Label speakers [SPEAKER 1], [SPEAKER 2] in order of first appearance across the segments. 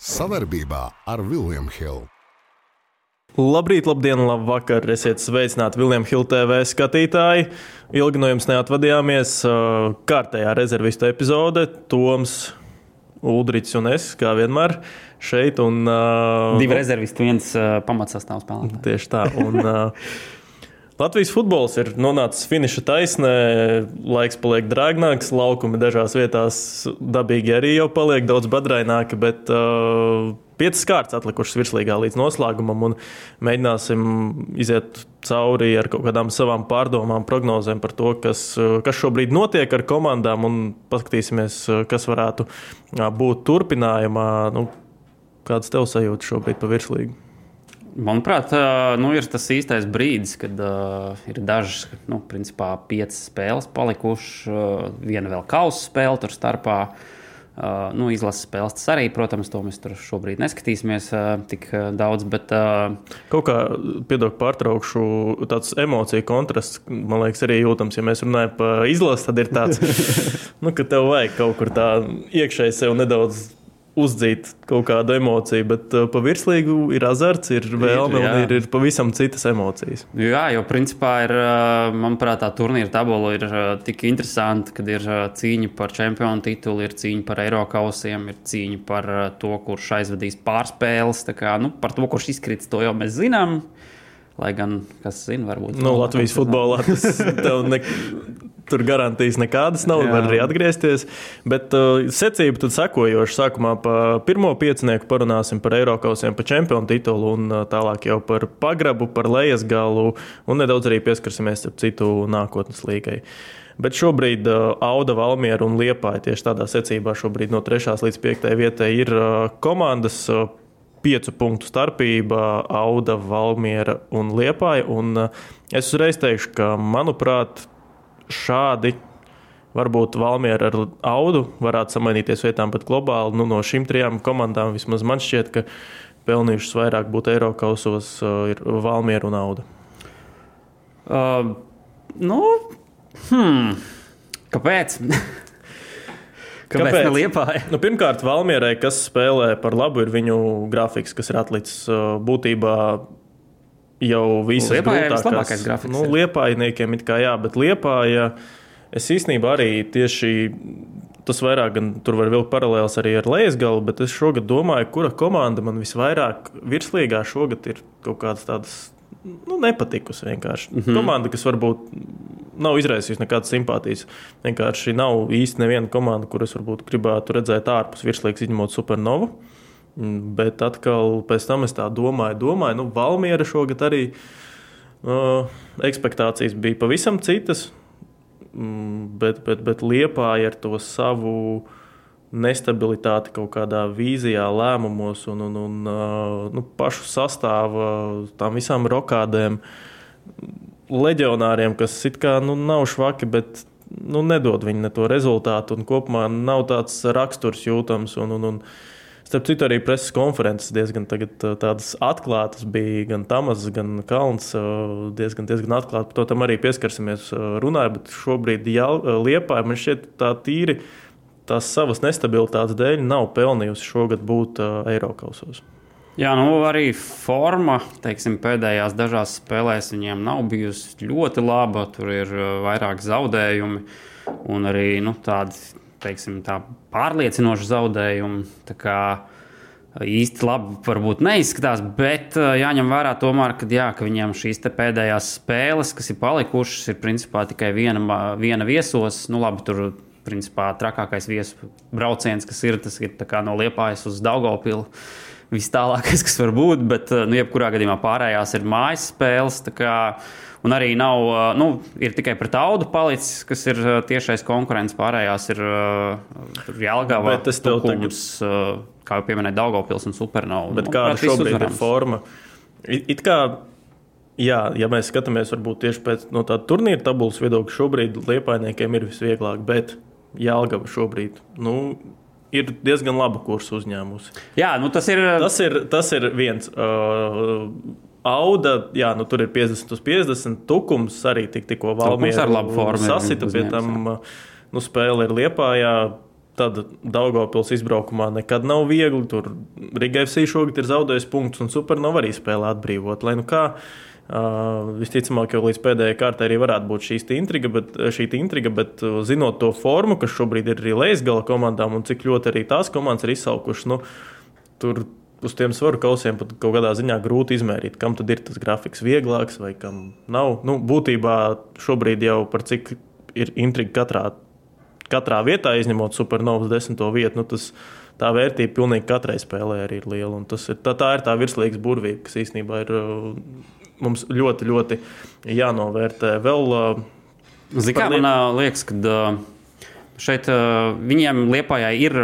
[SPEAKER 1] Savarbībā ar Vilniņu Hildu.
[SPEAKER 2] Labrīt, labdien, labvakar! Esiet sveicināti Viljams Hilde TV skatītāji. Ilgi no jums neatvadījāmies. Kārtējā rezervistu epizode Toms, Udrichs un es, kā vienmēr, šeit. Un, uh,
[SPEAKER 3] Divi rezervisti, viens uh, pamatsastāvs spēlētājs.
[SPEAKER 2] Tieši tā. Un, uh, Latvijas futbols ir nonācis finiša taisnē, laiks paliek drāgnāks, laukumi dažās vietās dabīgi arī jau paliek daudz badraināki, bet uh, piecas kārtas atlikušas virslīgā līdz noslēgumam, un mēģināsim iziet cauri ar kaut kādām savām pārdomām, prognozēm par to, kas, kas šobrīd notiek ar komandām, un paskatīsimies, kas varētu būt turpinājumā. Nu, kāds tev sajūta šobrīd pa virslīgu?
[SPEAKER 3] Manuprāt, nu, ir tas īstais brīdis, kad uh, ir dažas, nu, principā, piecas spēles palikušas, uh, viena vēl kausa spēle tur starpā. Uh, nu, izlases spēles tas arī, protams, to mēs tur šobrīd neskatīsimies uh, tik daudz. Bet, uh,
[SPEAKER 2] Kaut kā, piedod, pārtraukšu, tāds emociju kontrasts, man liekas, arī jūtams. Ja mēs runājam par izlasi, tad ir tāds, nu, ka tev vajag kaut kur tā iekšēji sev nedaudz uzdzīt kaut kādu emociju, bet uh, pa virslīgu ir azarts, ir vēlme un ir, ir pavisam citas emocijas.
[SPEAKER 3] Jā, jo principā ir, uh, manuprāt, tā turnīra tabula ir uh, tik interesanta, kad ir uh, cīņa par čempionu titulu, ir cīņa par Eiropausiem, ir cīņa par to, kurš aizvedīs pārspēles. Kā, nu, par to, kurš izkrits, to jau mēs zinām. Lai gan, kas zina, varbūt.
[SPEAKER 2] Nu, Latvijas futbolā tas tev ne, Tur garantijas nekādas nav, var arī atgriezties. Bet uh, secība tad sekojoša. Sākumā par pirmo piecinieku parunāsim par Eiropausiem, par čempionu titulu, un uh, tālāk jau par pagrabu, par lejas galu, un nedaudz arī pieskarsimies ap citu nākotnes līgai. Bet šobrīd uh, Auda, Valmiera un Liepāja tieši tādā secībā šobrīd no 3. līdz 5. vietai ir uh, komandas. Uh, Piecu punktu starpība, Auda, Valmiera un Liepāja. Un, uh, es uzreiz teikšu, ka, manuprāt, šādi varbūt Valmiera ar Audu varētu samainīties vietām, bet globāli nu, no šīm trijām komandām vismaz man šķiet, ka pelnījušas vairāk būt Eiropausos uh, ir Valmiera un Auda.
[SPEAKER 3] Uh, nu, hmm, kāpēc? Kāpēc? Kāpēc?
[SPEAKER 2] Nu, pirmkārt, Valmierai, kas spēlē par labu, ir viņu grafiks, kas ir atlicis uh, būtībā jau visas
[SPEAKER 3] grūtākās.
[SPEAKER 2] Nu, liepājniekiem it kā jā, bet liepāja. Es īstenībā arī tieši tas vairāk, gan tur var vilkt paralēlus arī ar Leisgalu, bet es šogad domāju, kura komanda man visvairāk virslīgā šogad ir kaut kādas tādas nu, nepatikusi. Vienkārši. Mm -hmm. Komanda, kas varbūt nav izraisījusi nekādas simpātijas. Vienkārši nav īsti neviena komanda, kuras varbūt gribētu redzēt ārpus virslīgas, izņemot Supernovu. Mm, bet atkal pēc tam es tā domāju, domāju, nu, Valmiera šogad arī uh, ekspektācijas bija pavisam citas. Mm, bet, bet, bet Liepāja ar to savu nestabilitāti kaut kādā vīzijā, lēmumos un, un, un uh, nu, pašu sastāvu tam visām rokādēm, leģionāriem, kas it kā nu, nav švaki, bet nu, nedod viņi ne to rezultātu. Kopumā nav tāds raksturs jūtams. Un, un, un, Starp citu, arī preses konferences diezgan tādas atklātas bija. Gan Tamas, gan Kalns diezgan, diezgan atklāti. Par to arī pieskarsimies runājot, bet šobrīd Liepā man šķiet tā tīri tās savas nestabilitātes dēļ nav pelnījusi šogad būt Eiropausos.
[SPEAKER 3] Jā, nu arī forma teiksim, pēdējās dažās spēlēs viņiem nav bijusi ļoti laba. Tur ir vairāk zaudējumi un arī nu, tādi teiksim, pārliecinoši zaudējumi. Tā kā īsti labi varbūt neizskatās, bet jāņem vērā tomēr, ka, jā, ka viņiem šīs pēdējās spēles, kas ir palikušas, ir principā tikai viena, viena viesos. Nu, labi, tur principā trakākais viesu brauciens, kas ir, tas ir no Liepājas uz Daugopilu. Viss tālākais, kas var būt, bet, nu, jebkurā gadījumā pārējās ir mājas spēles. Un arī nav, nu, ir tikai pret audu palicis, kas ir tiešais konkurents. Pārējās ir Jālgava, Tukums, tagad... kā jau pieminēja Daugopils un Supernova.
[SPEAKER 2] Bet kāda šobrīd uzvarams. ir forma? It, it kā, jā, ja mēs skatāmies varbūt tieši pēc no tāda turnīra tabulas viedokļa, šobrīd liepainiekiem ir visvieglāk, bet Jālgava šobrīd. Nu, ir diezgan labu kursu uzņēmusi.
[SPEAKER 3] Jā, nu tas ir.
[SPEAKER 2] Tas ir, tas ir viens. Uh, Auda, jā, nu, tur ir 50 uz 50. Tukums arī tik, tikko valmiera
[SPEAKER 3] ar labu formu.
[SPEAKER 2] Sasita pie tam, nu, spēle ir liepā. Jā, tad Daugopils izbraukumā nekad nav viegli. Tur Riga FC šogad ir zaudējis punktus, un Supernova arī spēlē atbrīvot. Lai nu kā, uh, visticamāk, jau līdz pēdējai kārtai arī varētu būt šī intriga, bet, šī intriga, bet uh, zinot to formu, kas šobrīd ir arī Leisgala komandām un cik ļoti arī tās komandas ir izsalkušas, nu, tur uz tiem svaru kausiem pat kaut kādā ziņā grūti izmērīt, kam tad ir tas grafiks vieglāks vai kam nav. Nu, būtībā šobrīd jau par cik ir intriga katrā, katrā vietā, izņemot supernovas desmito vietu. Nu, tas, tā vērtība pilnīgi katrai spēlē arī ir liela. Ir, tā, tā ir tā virslīgas burvība, kas īstenībā ir uh, mums ļoti, ļoti jānovērtē. Vēl,
[SPEAKER 3] kā man liekas, ka Šeit viņiem Lietpājai ir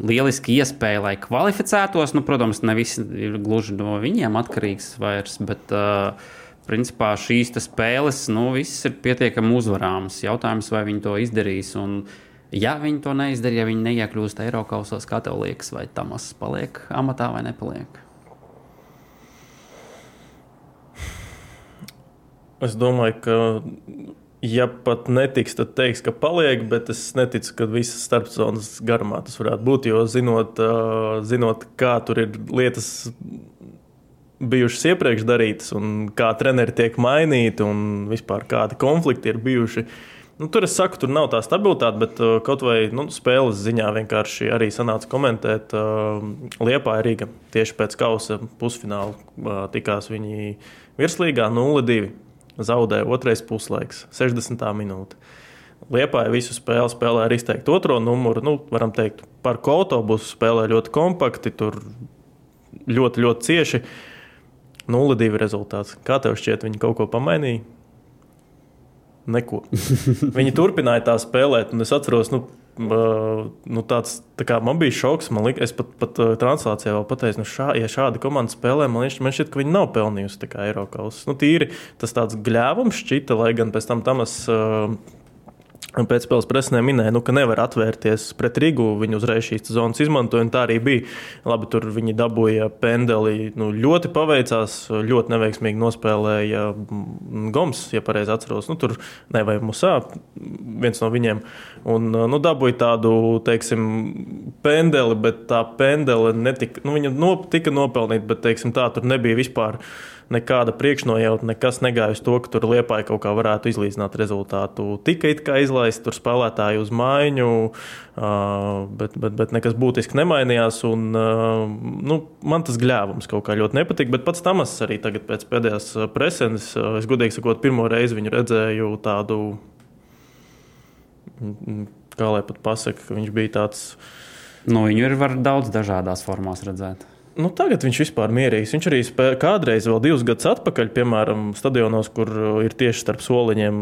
[SPEAKER 3] lieliski iespēja, lai kvalificētos. Nu, protams, ne viss ir gluži no viņiem atkarīgs vairs, bet principā šīs spēles nu, ir pietiekami uzvarāmas. Jautājums, vai viņi to izdarīs. Un, ja viņi to neizdarīja, ja viņi neiekļūst Eiropausos, kā tev liekas, vai Tamas paliek amatā vai nepaliek?
[SPEAKER 2] Es domāju, ka ja pat netiks, tad teiks, ka paliek, bet es neticu, ka visas starpzonas garumā tas varētu būt. Jo zinot, zinot kā tur ir lietas bijušas iepriekš darītas, un kā treneri tiek mainīti, un vispār kādi konflikti ir bijuši. Nu, tur es saku, tur nav tā stabilitāte, bet uh, kaut vai nu, spēles ziņā vienkārši arī sanāca komentēt. Uh, Liepā ir Rīga tieši pēc kausa pusfināla uh, tikās viņi virslīgā 0-2 zaudēja otrais puslaiks, 60. minūte. Liepāja visu spēli spēlē ar izteikti otro numuru. Nu, varam teikt, par autobusu spēlē ļoti kompakti, tur ļoti, ļoti cieši. 0-2 rezultāts. Kā tev šķiet, viņi kaut ko pamainīja? Neko. viņi turpināja tā spēlēt, un es atceros, nu, nu, tāds, tā kā man bija šoks. Man liekas, es pat, pat translācijā vēl pateicu, nu, šā, ja šāda komanda spēlē, man, liekas, man šķiet, ka viņi nav pelnījusi Eiropas. Nu, tīri tas tāds gļēvums šķita, lai gan pēc tam tam es. Uh, Pēcspēles presē minēja, nu, ka nevar atvērties pret Rīgu. Viņi uzreiz šīs zonas izmantoja, un tā arī bija. Labi, tur viņi dabūja pendeli. Nu, ļoti paveicās, ļoti neveiksmīgi nospēlēja Goms, ja pareizi atceros. Nu, tur nevajag musā, viens no viņiem. Un, nu, dabūja tādu, teiksim, pendeli, bet tā pendele netika, nu, viņa no, tika nopelnīta, bet, teiksim, tā tur nebija vispār nekāda priekšnojauta, nekas negāja uz to, ka tur liepāja kaut kā varētu izlīdzināt rezultātu. Tika it kā izlaist tur spēlētāji uz maiņu, bet, bet, bet nekas būtiski nemainījās. Un, nu, man tas gļēvums kaut kā ļoti nepatika, bet pats Tamas arī tagad pēc pēdējās preses, es godīgi sakot, pirmo reizi viņu redzēju tādu, kā lai pat pasaka, ka viņš bija tāds.
[SPEAKER 3] Nu, viņu ir var daudz dažādās formās redzēt.
[SPEAKER 2] Nu, tagad viņš vispār mierīgs. Viņš arī spēlēja kādreiz, vēl divus gadus atpakaļ, piemēram, stadionos, kur ir tieši starp soliņiem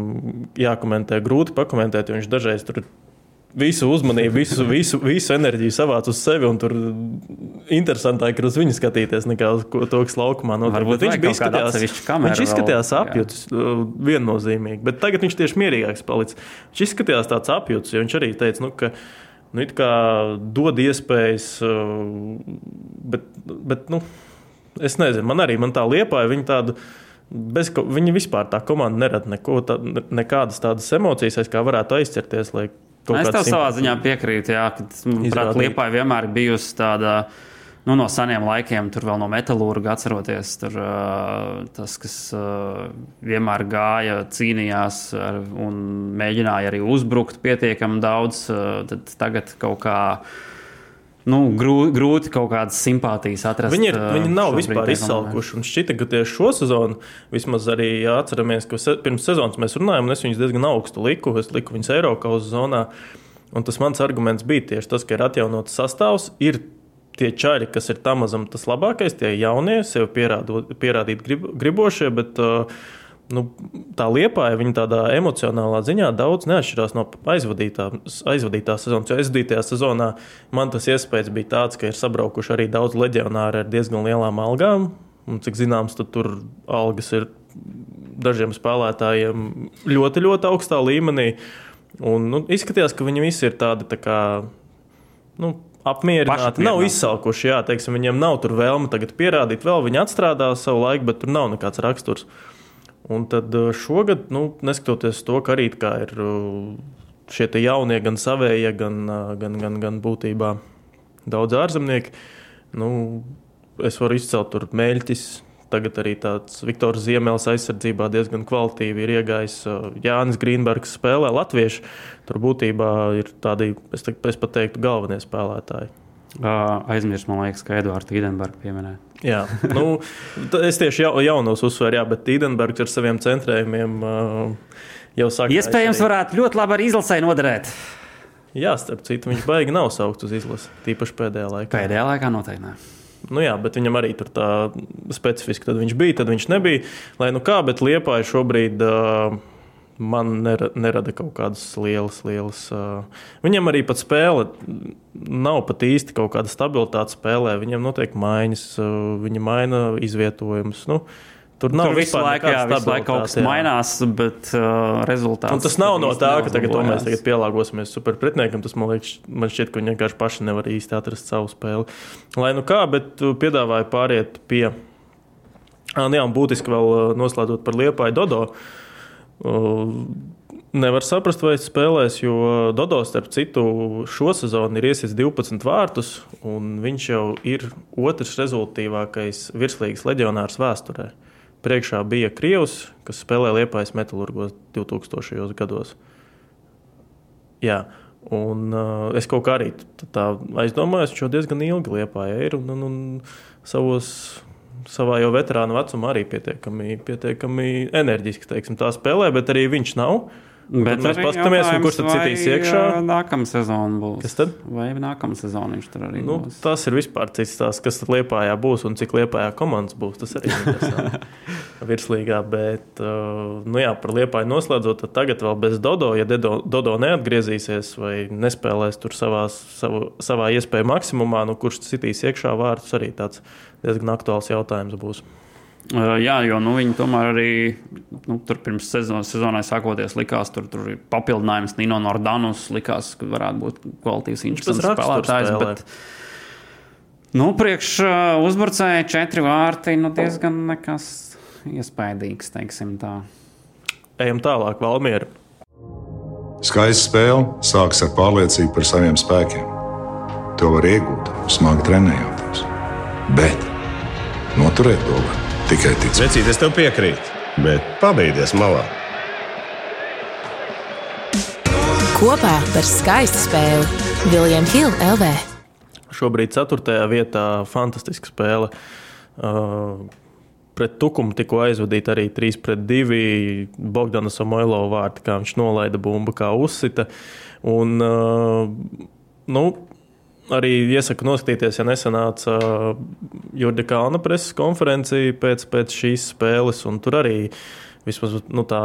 [SPEAKER 2] jākomentē, grūti pakomentēt. Viņš dažreiz tur visu uzmanību, visu, visu, visu enerģiju savāc uz sevi. Tur interesantāk ir uz viņu skatīties nekā uz to, kas laukumā notiek.
[SPEAKER 3] Viņš bija izskatījās,
[SPEAKER 2] viņš izskatījās apjūts uh, viennozīmīgi, bet tagad viņš tieši mierīgāks palicis. Viņš izskatījās tāds apjūts, jo viņš arī teica, nu, ka nu, dod iespējas, uh, bet, bet nu, es nezinu, man arī man tā liepāja. Viņa tāda, bez, viņa vispār tā komanda nerada neko, tā, nekādas tādas emocijas, kā varētu aizķerties.
[SPEAKER 3] Es tev savā ziņā piekrītu, jā, ka, Liepāja vienmēr bijusi tāda. Uh, nu, no seniem laikiem, tur vēl no metālurga atceroties, tur, uh, tas, kas uh, vienmēr gāja, cīnījās ar, un mēģināja arī uzbrukt pietiekami daudz, uh, tad tagad kaut kā. Nu, grūti, grūti kaut kādas simpātijas atrast.
[SPEAKER 2] Viņi, ir, viņi nav vispār izsalkuši. Un šķita, ka tieši šo sezonu, vismaz arī atceramies, ka se, pirms sezonas mēs runājām, un es viņus diezgan augstu liku. Es liku viņus Eiropas zonā. Un tas mans arguments bija tieši tas, ka ir atjaunots sastāvs, ir tie čaļi, kas ir tam mazam tas labākais, tie jaunie, sev pierādot, pierādīt grib, gribošie, bet uh, nu, tā liepāja viņa tādā emocionālā ziņā daudz neatšķirās no aizvadītā, aizvadītā sezonas. Jo aizvadītajā sezonā man tas iespējas bija tāds, ka ir sabraukuši arī daudz leģionāri ar diezgan lielām algām. Un, cik zināms, tur algas ir dažiem spēlētājiem ļoti, ļoti augstā līmenī. Un, nu, izskatījās, ka viņi visi ir tādi tā kā. Nu, apmierināti. Nav izsalkuši, jā, teiksim, viņiem nav tur vēlme tagad pierādīt, vēl viņi atstrādā savu laiku, bet tur nav nekāds raksturs. Un tad uh, šogad, nu, neskatoties to, ka arī ir uh, šie jaunie, gan savējie, gan, uh, gan, gan, gan būtībā daudz ārzemnieku, Nu, es varu izcelt tur mēļķis. Tagad arī tāds Viktors Ziemelis aizsardzībā diezgan kvalitīvi ir iegājis. Jānis Grīnbergs spēlē latviešu. Tur būtībā ir tādi, es, te, es pat teiktu, galvenie spēlētāji.
[SPEAKER 3] Aizmirst, man liekas, ka Edvards Tīdenbergs pieminēja.
[SPEAKER 2] Jā, nu, es tieši jau, jaunos uzsveru, jā, bet Tīdenbergs ar saviem centrējumiem jau saka.
[SPEAKER 3] Iespējams, arī... varētu ļoti labi arī izlasē noderēt.
[SPEAKER 2] Jā, starp citu, viņš baigi nav saukts uz izlasi. Tīpaši pēdējā laikā.
[SPEAKER 3] Pēdējā laikā noteikti.
[SPEAKER 2] Nu jā, bet viņam arī tur tā specifiski. Tad viņš bija, tad viņš nebija. Lai nu kā, bet Liepāja šobrīd. Uh, man nerada kaut kādas lielas, lielas. Uh, viņam arī pat spēle nav pat īsti kaut kāda stabilitāte spēlē. Viņam notiek maiņas, uh, viņa maina izvietojumus. Nu, Tur nav
[SPEAKER 3] tur visu laiku, jā, visu laiku kaut kas jā. mainās, bet uh, rezultāts.
[SPEAKER 2] Un tas nav no tā, ka tagad mēs tagad pielāgosimies superpretiniekam. Tas man, liekas, man šķiet, ka viņi vienkārši paši nevar īsti atrast savu spēli. Lai nu kā, bet piedāvāju pāriet pie. Ah, jā, un būtiski vēl noslēdzot par Liepāju Dodo. Uh, Nevar saprast, vai es spēlēšu, jo Dodo, starp citu, šo sezonu ir iesis 12 vārtus, un viņš jau ir otrs rezultātīvākais virslīgas leģionārs vēsturē. Priekšā bija Krievs, kas spēlēja Liepājas metālurgos 2000. gados. Jā, un uh, es kaut kā arī tā aizdomājos, ka diezgan ilgi Liepāja ir un, un, un savos savā jau veterāna vecumā arī pietiekami, pietiekami enerģiski teiksim, tā spēlē, bet arī viņš nav. Bet mēs paskatāmies, kurš tad citīs iekšā.
[SPEAKER 3] Nākamā sezona būs.
[SPEAKER 2] Kas tad?
[SPEAKER 3] Vai nākamā sezona viņš tur arī
[SPEAKER 2] nu, būs? Tas ir vispār cits stāsts, kas tad Liepājā būs un cik Liepājā komandas būs. Tas arī ir. Virslīgā, bet, nu jā, par Liepāju noslēdzot, tad tagad vēl bez Dodo, ja Dodo, Dodo neatgriezīsies vai nespēlēs tur savā, savu, savā iespēju maksimumā, nu kurš citīs iekšā vārdus, arī tāds diezgan aktuāls jautājums būs.
[SPEAKER 3] Uh, jā, jo nu, viņi tomēr arī nu, pirms sezonas, sezonai sākoties, likās, tur, tur ir papildinājums Nino Nordanus. Likās, ka varētu būt kvalitīvs interesants spēlētājs. Bet, nu, priekš uh, uzbrucēji četri vārti nu, diezgan nekas iespaidīgs, teiksim tā.
[SPEAKER 2] Ejam tālāk, Valmiera.
[SPEAKER 4] Skaista spēle sākas ar pārliecību par saviem spēkiem. To var iegūt, smagi trenējoties. Bet noturēt to var tikai ticēt.
[SPEAKER 5] Vecīt, es tev piekrītu, bet pabeigties malā.
[SPEAKER 6] Kopā par skaistu spēli Viljams Hilde LV.
[SPEAKER 2] Šobrīd 4. vietā fantastiska spēle. Uh, pret Tukumu tikko aizvadīta arī 3 pret 2. Bogdana Samoilova vārti, kā viņš nolaida bumbu, kā uzsita. Un, uh, nu, arī iesaku noskatīties, ja nesanāca uh, Jurģa Kalna preses konferencija pēc, pēc šīs spēles. Tur arī vismaz nu, tā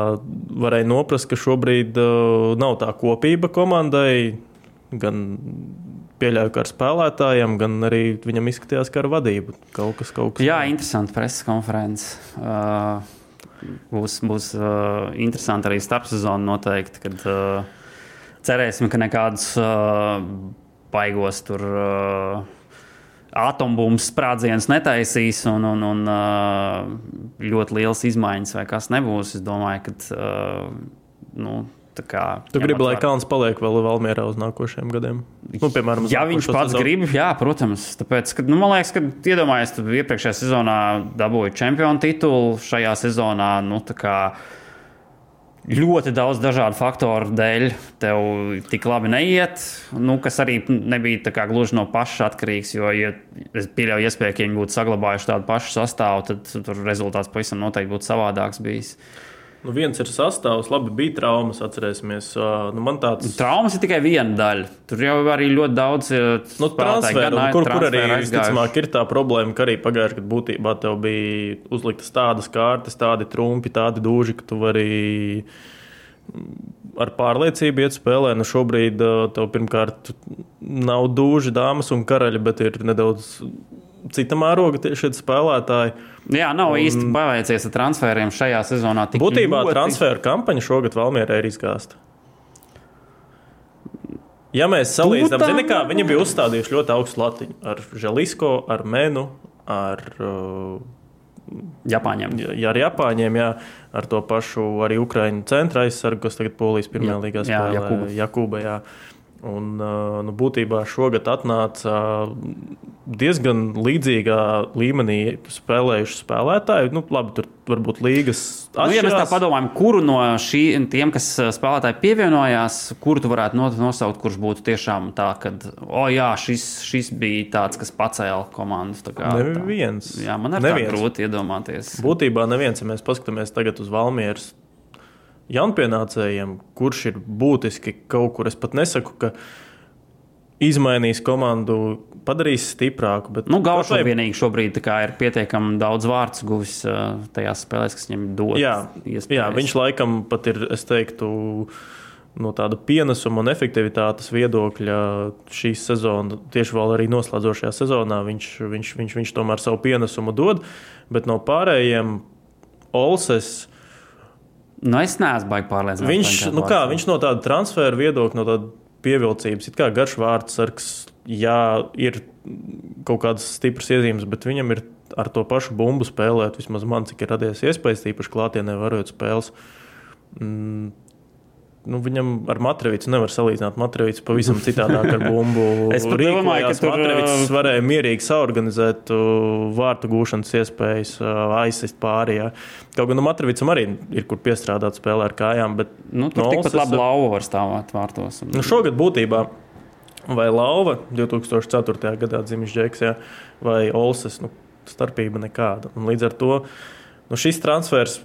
[SPEAKER 2] varēja noprast, ka šobrīd uh, nav tā kopība komandai. Gan pieļauju, ka ar spēlētājiem, gan arī viņam izskatījās, ka ar vadību kaut kas tāds.
[SPEAKER 3] Jā, interesanti preses konferences. Uh, būs būs uh, interesanti arī starpsezona noteikti. Kad, uh, cerēsim, ka nekādas. Uh, baigos tur. Uh, Atombumbu sprādziens netaisīs, un, un, un uh, ļoti liels izmaiņas vai kas nebūs. Es domāju, ka. Uh, nu, Kā,
[SPEAKER 2] tu gribi, lai Kalns paliek vēl Valmjerā uz nākošajiem gadiem? Nu, piemēram,
[SPEAKER 3] ja viņš pats sezonu. grib, jā, protams. Tāpēc, ka, nu, man liekas, ka iedomājies, ka iepriekšējā sezonā dabūja čempionu titulu. Šajā sezonā nu, kā, uh, ļoti daudz dažādu faktoru dēļ tev tik labi neiet, nu, kas arī nebija gluži no paša atkarīgs. Jo, ja es pieļauju, iespēju, ka viņi būtu saglabājuši tādu pašu sastāvu, tad tur rezultāts pavisam noteikti būtu savādāks bijis.
[SPEAKER 2] Nu, viens ir sastāvs, labi, bija traumas, atcerēsimies. Nu, tāds...
[SPEAKER 3] Traumas ir tikai viena daļa. Tur jau arī ļoti daudz
[SPEAKER 2] nu, transferu, kur, kur arī visticamāk ir tā problēma, ka arī pagājušajā gadā būtībā tev bija uzliktas tādas kārtas, tādi trumpi, tādi dūži, ka tu vari ar pārliecību iet spēlē. Nu, šobrīd tev pirmkārt nav dūži, dāmas un karaļi, bet ir nedaudz cita mēroga šie spēlētāji.
[SPEAKER 3] Jā, nav un, īsti paveicies ar transferiem šajā sezonā.
[SPEAKER 2] Būtībā ļoti... transferu kampaņa šogad Valmjerā ir izgāsta. Ja mēs salīdzinām, zini, kā viņi bija uzstādījuši ļoti augstu latiņu ar Želisko, ar Menu, ar uh,
[SPEAKER 3] Japāņiem.
[SPEAKER 2] Jā, ar Japāņiem, jā, ar to pašu arī Ukraiņu centra aizsargu, kas tagad Polijas pirmajā līgā spēlē. Jā, Jakuba. Jā. Un, nu, būtībā šogad atnāca diezgan līdzīgā līmenī spēlējuši spēlētāji. Nu, labi, tur varbūt līgas.
[SPEAKER 3] Nu, ja mēs tā padomājam, kuru no šiem, kas spēlētāji pievienojās, kuru tu varētu nosaukt, kurš būtu tiešām tā, ka, oh, jā, šis, šis bija tāds, kas pacēla komandu. Kā,
[SPEAKER 2] neviens.
[SPEAKER 3] Tā. Jā, man ir grūti iedomāties.
[SPEAKER 2] Būtībā neviens, ja mēs paskatāmies tagad uz Valmieras jaunpienācējiem, kurš ir būtiski kaut kur. Es pat nesaku, ka izmainīs komandu, padarīs stiprāku. Bet,
[SPEAKER 3] nu, Gaušs vai... vienīgi šobrīd ir pietiekami daudz vārdu guvis tajās spēlēs, kas viņam dod.
[SPEAKER 2] Jā, jā, viņš laikam pat ir, es teiktu, no tāda pienesuma un efektivitātes viedokļa šī sezona, tieši vēl arī noslēdzošajā sezonā, viņš, viņš, viņš, viņš tomēr savu pienesumu dod. Bet no pārējiem Olses
[SPEAKER 3] Nu, es neesmu baigi pārliecināts.
[SPEAKER 2] Viņš, nu kā, viņš no tāda transfera viedokļa, no tāda pievilcības, it kā garš vārdsargs, jā, ir kaut kādas stipras iezīmes, bet viņam ir ar to pašu bumbu spēlēt. Vismaz man, cik ir radies iespējas, tīpaši klātienē, varot spēles. Nu, viņam ar Matrīcu nevar salīdzināt. Matrīcs pavisam citādāk ar bumbu.
[SPEAKER 3] es domāju, ka tur
[SPEAKER 2] Matrīcis varēja mierīgi saorganizēt vārtu gūšanas iespējas, aizsist pāri. Jā. Kaut gan nu, Matrīcam arī ir kur piestrādāt spēlē ar kājām. Bet,
[SPEAKER 3] nu, tur no tikpat labi lauva var stāvēt vārtos.
[SPEAKER 2] Nu, šogad būtībā. Vai Lauva 2004. gadā dzimis Džeks, jā, vai Olses, nu, starpība nekāda. Un līdz ar to nu, šis transfers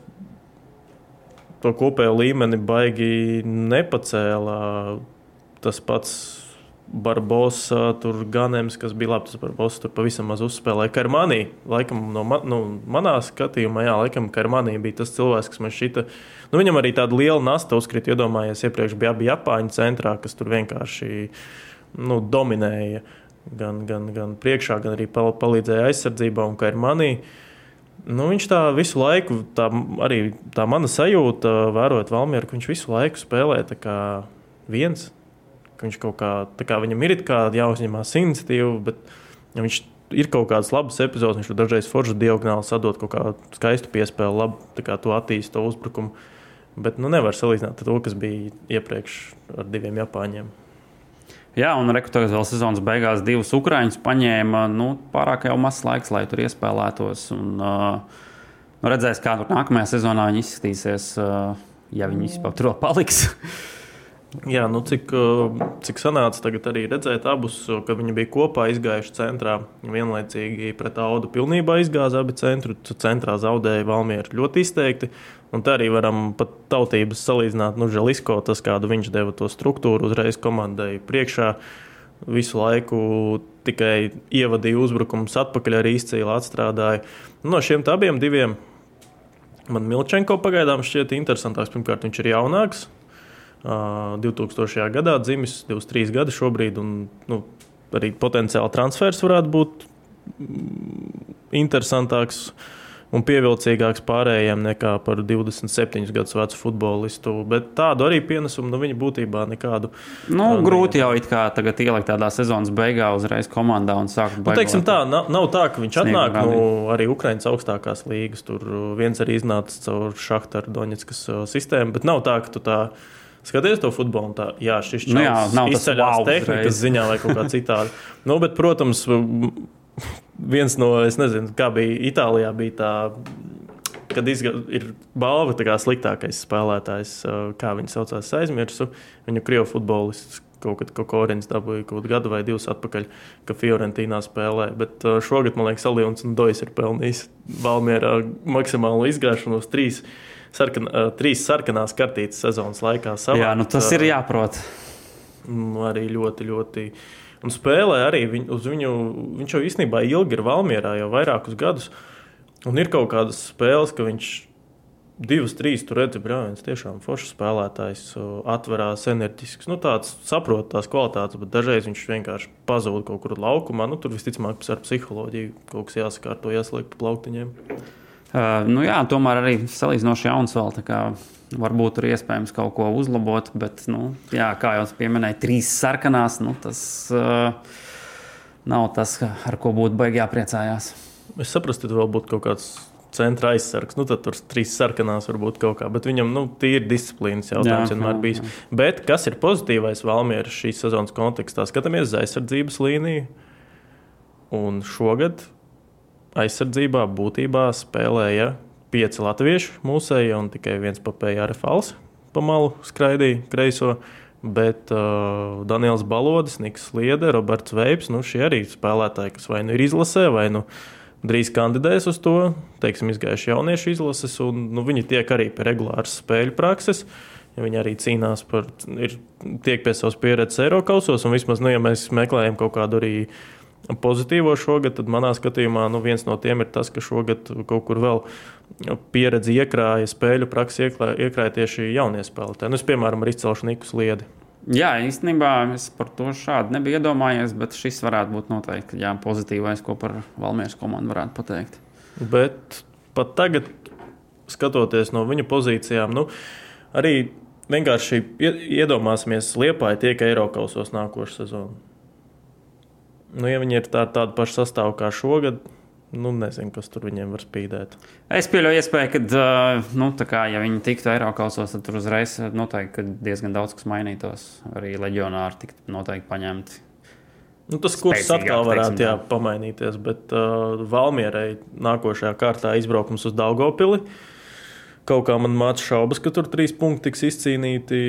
[SPEAKER 2] to kopējo līmeni baigi nepacēla. Tas pats Barbosa, tur Ganems, kas bija labi, tas Barbosa tur pavisam maz uzspēlēja. Karmanī, laikam, no man, nu, manā skatījumā, jā, laikam, Karmanī bija tas cilvēks, kas man šita. Nu, viņam arī tāda liela nasta uzkrita, iedomājies, iepriekš bija abi Japāņu centrā, kas tur vienkārši nu, dominēja gan, gan, gan priekšā, gan arī palīdzēja aizsardzībā un Karmanī. Uh, Nu, viņš tā visu laiku, tā arī tā mana sajūta, vērojot Valmieru, ka viņš visu laiku spēlē viens. Viņš kaut kā, kā viņam ir jāuzņemās iniciatīva, bet ja viņš ir kaut kādas labas epizodes, viņš dažreiz foršu diagonāli sadod kaut kādu skaistu piespēli, labi to attīstītu to uzbrukumu. Bet nu, nevar salīdzināt to, kas bija iepriekš ar diviem Japāņiem.
[SPEAKER 3] Jā, un rekrutējot vēl sezonas beigās divus ukrāņus, paņēma nu, pārāk jau maz laiks, lai tur iespēlētos. Un, uh, nu, redzēs, kā tur nākamajā sezonā viņi izskatīsies, uh, ja viņi vispār tur paliks.
[SPEAKER 2] Jā, nu cik, cik sanāca tagad arī redzēt abus, ka viņi bija kopā izgājuši centrā. Vienlaicīgi pret Audu pilnībā izgāza abi centru. Centrā zaudēja Valmiera ļoti izteikti. Un tā arī varam pat tautības salīdzināt. Nu, Želisko, tas, kādu viņš deva to struktūru uzreiz komandai priekšā. Visu laiku tikai ievadīja uzbrukumus atpakaļ, arī izcīli atstrādāja. No šiem abiem diviem man Milčenko pagaidām šķiet interesantāks. Pirmkārt, viņš ir jaunāks, 2000. gadā dzimis, 23 gadi šobrīd, un nu, arī potenciāli transfers varētu būt mm, interesantāks. Un pievilcīgāks pārējiem nekā par 27 gadus vecu futbolistu. Bet tādu arī pienesumu no nu, viņa būtībā nekādu.
[SPEAKER 3] Nu, uh, grūti jau it kā tagad ielikt tādā sezonas beigā uzreiz komandā un sākt
[SPEAKER 2] nu, teiksim, tā. Nav, nav tā, ka viņš atnāk no nu, arī Ukraiņas augstākās līgas. Tur viens arī iznāca caur Šahtaru Doņetskas sistēmu, bet nav tā, ka tu tā. Skaties to futbolu, un tā, jā, šis čels nu jā, nav izceļās wow, tehnikas reiz. ziņā vai kaut kā citādi. nu, bet, protams, viens no, es nezinu, kā bija Itālijā, bija tā. Kad izga, ir balva kā sliktākais spēlētājs, kā viņi saucās, aizmirsu. Viņu krievu futbolists kaut kad kaut ko Orens dabūja kaut gadu vai divus atpakaļ, ka Fiorentīnā spēlē. Bet šogad, man liekas, Alijons un Dojas ir pelnījis Valmierā maksimālu izgāšanos trīs, sarkan, trīs sarkanās kartītes sezonas laikā. Savākt,
[SPEAKER 3] Jā, nu tas ir jāprot.
[SPEAKER 2] Nu, arī ļoti, ļoti Un spēlē arī viņ, uz viņu. Viņš jau īstenībā ilgi ir Valmjerā, jau vairākus gadus. Un ir kaut kādas spēles, ka viņš divas, trīs tur redz, brāļs, tiešām foršs spēlētājs, atverās enerģisks. Nu, tāds saprot tās kvalitātes, bet dažreiz viņš vienkārši pazūd kaut kur laukumā. Nu, tur visticamāk ar psiholoģiju kaut kas jāsakārto, jāsliek pa plauktiņiem.
[SPEAKER 3] Uh, nu jā, tomēr arī salīdzinoši jauns vēl. Varbūt tur iespējams kaut ko uzlabot, bet, nu, jā, kā jau pieminēju, trīs sarkanās, nu, tas uh, nav tas, ar ko būtu baigi jāpriecājās.
[SPEAKER 2] Es saprotu, ka vēl būtu kaut kāds centra aizsargs. Nu, tad tur trīs sarkanās varbūt kaut kā, bet viņam nu, ir disciplīnas jautājums jā, vienmēr jā, bijis. Jā. Bet kas ir pozitīvais Valmieras šīs sezonas kontekstā? Skatāmies uz aizsardzības līniju. Un šogad aizsardzībā būtībā spēlēja pieci latvieši mūsēji un tikai viens papēja ar fals pa malu skraidīja kreiso. Bet uh, Daniels Balodis, Niks Liede, Roberts Veips, nu šie arī spēlētāji, kas vai nu ir izlasē, vai nu drīz kandidēs uz to, teiksim, izgājuši jauniešu izlases, un nu, viņi tiek arī pie regulāras spēļu prakses. Viņi arī cīnās par, ir, tiek pie savas pieredzes Eiropausos, un vismaz, nu, ja mēs meklējam kaut kādu arī pozitīvo šogad, tad manā skatījumā nu, viens no tiem ir tas, ka šogad kaut kur vēl pieredzi iekrāja, spēļu praksi iekrāja tieši jaunie spēlētāji. Nu, es, piemēram, arī izcelšu Niku Sliedi.
[SPEAKER 3] Jā, īstenībā es par to šādu nebiju iedomājies, bet šis varētu būt noteikti jā, pozitīvais, ko par Valmieras komandu varētu pateikt.
[SPEAKER 2] Bet pat tagad, skatoties no viņa pozīcijām, nu, arī vienkārši iedomāsimies, Liepāja tiek Eiropasos nākošais sezonu. Nu, ja viņi ir tā, tāda paša sastāvā kā šogad, Nu, nezinu, kas tur viņiem var spīdēt.
[SPEAKER 3] Es pieļauju, iespēju, ka, nu, kā, ja viņi tiktu Eiropasos, tad tur uzreiz noteikti diezgan daudz kas mainītos. Arī leģionāri tiktu noteikti paņemti.
[SPEAKER 2] Nu, tas kurs atkal varētu jā, pamainīties, bet uh, Valmierai nākošajā kārtā izbraukums uz Daugopili. Kaut kā man māca šaubas, ka tur trīs punkti tiks izcīnīti,